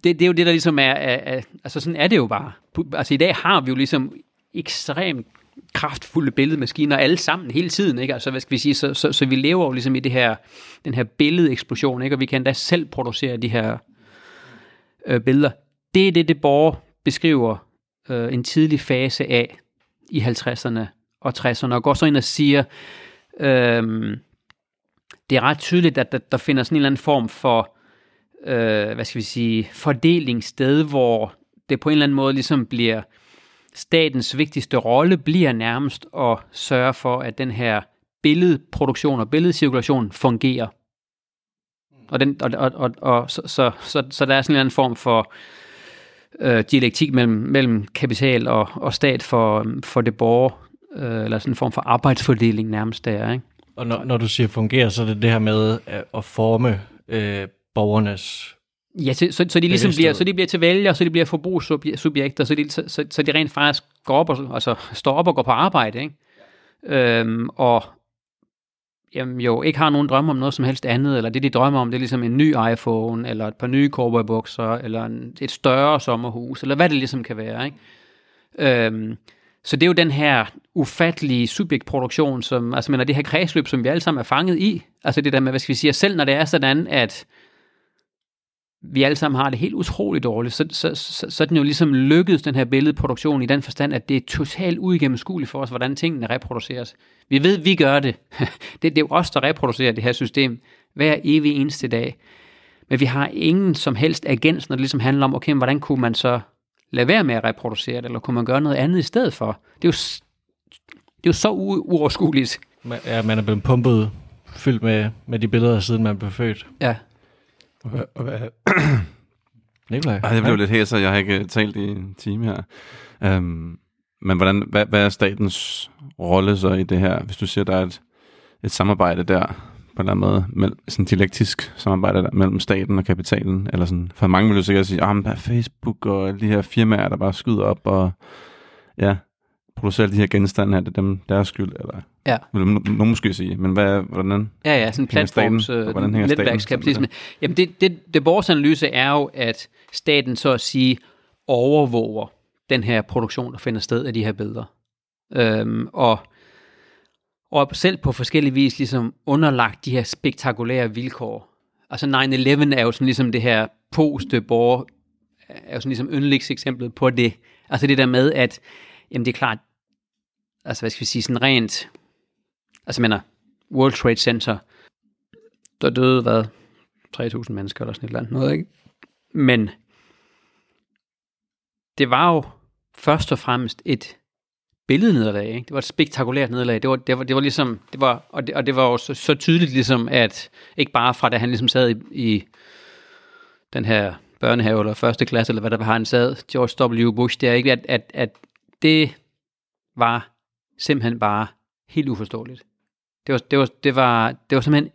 Det, det er jo det, der ligesom er, er, er, altså sådan er det jo bare. Altså i dag har vi jo ligesom ekstremt kraftfulde billedmaskiner alle sammen hele tiden, ikke? Altså, hvad skal vi sige, så, så, så vi lever jo ligesom i det her, den her billedeksplosion, ikke? Og vi kan endda selv producere de her øh, billeder. Det er det, det Borg beskriver øh, en tidlig fase af i 50'erne og 60'erne, og går så ind og siger, øh, det er ret tydeligt, at der, der finder sådan en eller anden form for, øh, hvad skal vi sige, fordeling sted, hvor det på en eller anden måde ligesom bliver statens vigtigste rolle bliver nærmest at sørge for, at den her billedproduktion og billedcirkulation fungerer. Og, den, og, og, og, og så, så, så, så der er sådan en anden form for øh, dialektik mellem, mellem kapital og, og stat for, for det borger, øh, eller sådan en form for arbejdsfordeling nærmest der. Ikke? Og når, når du siger fungerer, så er det det her med øh, at forme øh, borgernes Ja, så, så, så, de ligesom bliver, så de bliver til vælger, så de bliver forbrugssubjekter, så de, så, så, så de rent faktisk går op og, altså, står op og går på arbejde, ikke? Øhm, og jamen, jo ikke har nogen drømme om noget som helst andet, eller det de drømmer om, det er ligesom en ny iPhone, eller et par nye cowboybukser, eller en, et større sommerhus, eller hvad det ligesom kan være, ikke? Øhm, så det er jo den her ufattelige subjektproduktion, som, altså mener, det her kredsløb, som vi alle sammen er fanget i, altså det der med, hvad skal vi sige, selv når det er sådan, at vi alle sammen har det helt utroligt dårligt, så, så, så, så er den jo ligesom lykkedes, den her billedproduktion, i den forstand, at det er totalt uigennemskueligt for os, hvordan tingene reproduceres. Vi ved, vi gør det. det, det er jo os, der reproducerer det her system hver evig eneste dag. Men vi har ingen som helst agens, når det ligesom handler om, okay, hvordan kunne man så lade være med at reproducere det, eller kunne man gøre noget andet i stedet for? Det er jo, det er jo så u- uoverskueligt. Ja, man er blevet pumpet fyldt med, med de billeder, siden man blev født. Ja. Og hvad, og hvad, Nikolaj? Ej, jeg blev lidt hæser, jeg har ikke øh, talt i en time her. Um, men hvordan, hvad, hvad er statens rolle så i det her, hvis du siger, der er et, et samarbejde der, på en eller anden måde, mellem, sådan dialektisk samarbejde der, mellem staten og kapitalen, eller sådan, for mange vil jo sikkert sige, at ah, Facebook og de her firmaer, der bare skyder op og ja, producerer de her genstande her, det er dem deres skyld, eller Ja. vil nogen måske sige, men hvad, hvordan, Ja, ja, sådan staten- platforms, øh, hvordan staten netværkskapitalisme. Jamen, det, det, det vores analyse er jo, at staten så at sige overvåger den her produktion, der finder sted af de her billeder. Øhm, og, og selv på forskellige vis ligesom underlagt de her spektakulære vilkår. Altså 9-11 er jo sådan ligesom det her post-borger, er jo sådan ligesom yndlingseksemplet på det. Altså det der med, at jamen det er klart, altså hvad skal vi sige, sådan rent, altså jeg mener, World Trade Center, der døde, hvad, 3.000 mennesker eller sådan et eller andet noget, ikke? Men det var jo først og fremmest et billednederlag, ikke? Det var et spektakulært nederlag. Det var, det var, det var ligesom, det var, og, det, og det var jo så, så tydeligt ligesom, at ikke bare fra da han ligesom sad i, i den her børnehave eller første klasse, eller hvad der var, han sad, George W. Bush, det er ikke, at, at, at det var simpelthen bare helt uforståeligt. Det var, det var, det var, det var simpelthen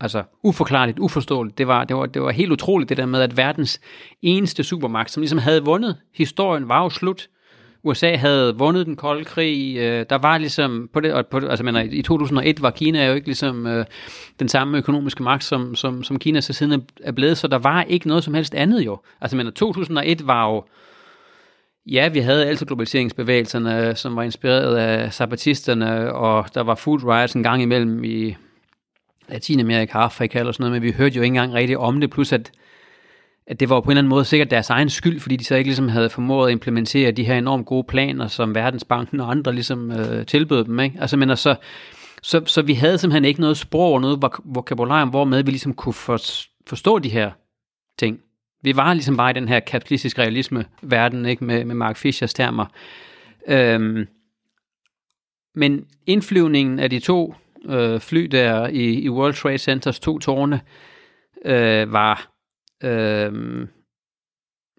altså uforklarligt, uforståeligt. Det var, det, var, det var helt utroligt det der med, at verdens eneste supermagt, som ligesom havde vundet, historien var jo slut. USA havde vundet den kolde krig. Øh, der var ligesom, på det, og på det, altså mener, i 2001 var Kina jo ikke ligesom øh, den samme økonomiske magt, som, som, som Kina så siden er- blevet, så der var ikke noget som helst andet jo. Altså mener, 2001 var jo, Ja, vi havde altid globaliseringsbevægelserne, som var inspireret af zapatisterne, og der var food riots en gang imellem i Latinamerika, Afrika eller sådan noget, men vi hørte jo ikke engang rigtigt om det, plus at, at det var på en eller anden måde sikkert deres egen skyld, fordi de så ikke ligesom havde formået at implementere de her enormt gode planer, som Verdensbanken og andre ligesom øh, tilbød dem. Ikke? Altså, men altså, så, så vi havde simpelthen ikke noget sprog og noget vokabularium, hvormed vi ligesom kunne for, forstå de her ting. Vi var ligesom bare i den her kapitalistisk realisme-verden, ikke med, med Mark Fischers termer. Øhm, men indflyvningen af de to øh, fly der i, i World Trade Centers to tårne øh, var øh,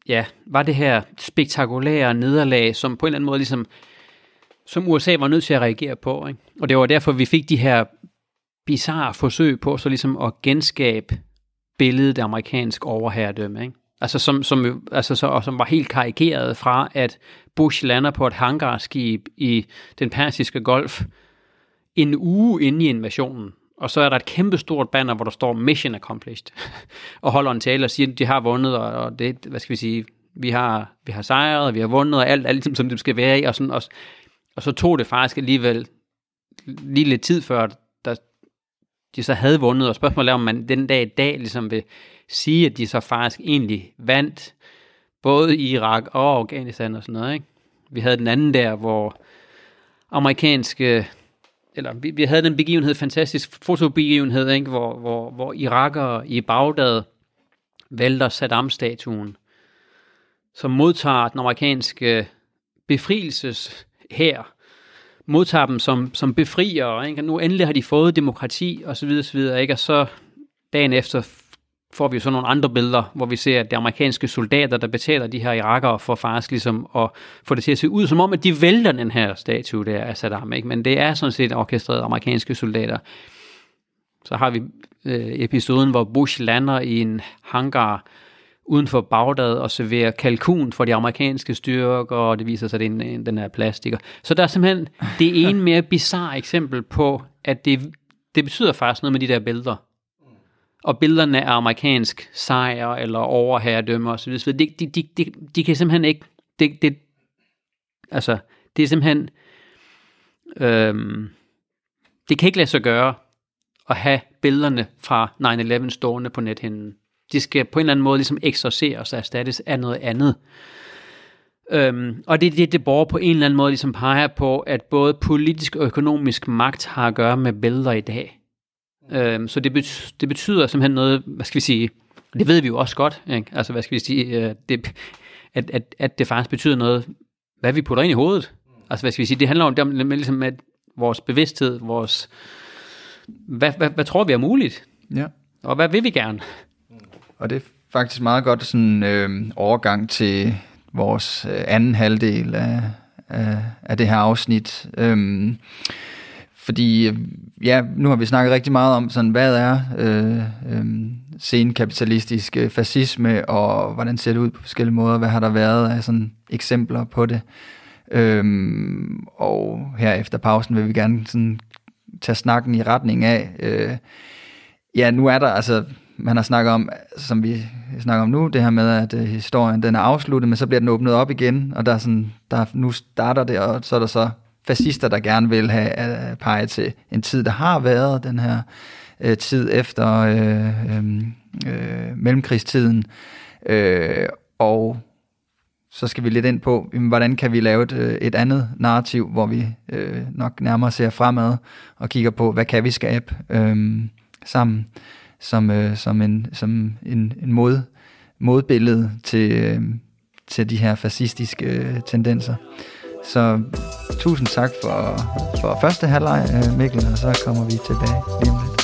ja, var det her spektakulære nederlag, som på en eller anden måde ligesom, som USA var nødt til at reagere på. Ikke? Og det var derfor, vi fik de her bizarre forsøg på så ligesom at genskabe billedet af amerikansk overherredømme. Ikke? Altså som, som, altså så, og som var helt karikeret fra, at Bush lander på et hangarskib i den persiske golf en uge inde i invasionen. Og så er der et kæmpestort banner, hvor der står Mission Accomplished. og holder en tale og siger, at de har vundet, og, og det, hvad skal vi sige, vi har, vi har sejret, vi har vundet, og alt, alt ligesom, som det skal være i. Og, sådan, og, og så tog det faktisk alligevel lige lidt tid før, der, de så havde vundet, og spørgsmålet er, om man den dag i dag ligesom vil sige, at de så faktisk egentlig vandt, både i Irak og Afghanistan og sådan noget. Ikke? Vi havde den anden der, hvor amerikanske, eller vi, vi havde den begivenhed, fantastisk fotobegivenhed, ikke? Hvor, hvor, hvor irakere i Bagdad vælter Saddam-statuen, som modtager den amerikanske befrielses her modtager dem som, som og ikke? Nu endelig har de fået demokrati, og så videre, så videre, ikke? Og så dagen efter får vi jo så nogle andre billeder, hvor vi ser, at det amerikanske soldater, der betaler de her irakere for faktisk ligesom at få det til at se ud, som om, at de vælter den her statue der af Saddam, ikke? Men det er sådan set orkestreret amerikanske soldater. Så har vi øh, episoden, hvor Bush lander i en hangar uden for Bagdad og serverer kalkun for de amerikanske styrker, og det viser sig, at det er en, en, den her plastik. Så der er simpelthen det ene mere bizarre eksempel på, at det, det betyder faktisk noget med de der billeder. Og billederne af amerikansk sejr eller overherredømme osv. De, de, de, de, de kan simpelthen ikke... Det, det, altså, det er simpelthen... Øhm, det kan ikke lade sig gøre at have billederne fra 9-11 stående på nethinden. De skal på en eller anden måde ligesom eksorceres og erstattes af noget andet. Øhm, og det er det, det borger på en eller anden måde ligesom peger på, at både politisk og økonomisk magt har at gøre med billeder i dag. Øhm, så det, betyder, det betyder simpelthen noget, hvad skal vi sige, det ved vi jo også godt, ikke? altså hvad skal vi sige, øh, det, at, at, at det faktisk betyder noget, hvad vi putter ind i hovedet. Altså hvad skal vi sige, det handler om, det om ligesom, at vores bevidsthed, vores, hvad, hvad, hvad tror vi er muligt? Ja. Og hvad vil vi gerne? Og det er faktisk meget godt sådan øh, overgang til vores øh, anden halvdel af, af, af det her afsnit. Øhm, fordi øh, ja, nu har vi snakket rigtig meget om, sådan, hvad er øh, øhm, øh, senkapitalistisk fascisme, og hvordan ser det ud på forskellige måder, hvad har der været af sådan eksempler på det. Øhm, og her efter pausen vil vi gerne sådan tage snakken i retning af, øh, ja, nu er der altså, man har snakket om, som vi snakker om nu, det her med, at øh, historien den er afsluttet, men så bliver den åbnet op igen, og der er sådan, der, nu starter det, og så er der så fascister, der gerne vil have at øh, pege til en tid, der har været, den her øh, tid efter øh, øh, øh, mellemkrigstiden, øh, og så skal vi lidt ind på, hvordan kan vi lave et, øh, et andet narrativ, hvor vi øh, nok nærmere ser fremad og kigger på, hvad kan vi skabe øh, sammen? Som, øh, som en, som en, en mod, modbillede til, øh, til de her fascistiske øh, tendenser. Så tusind tak for, for første halvleg, øh, Mikkel, og så kommer vi tilbage lige om lidt.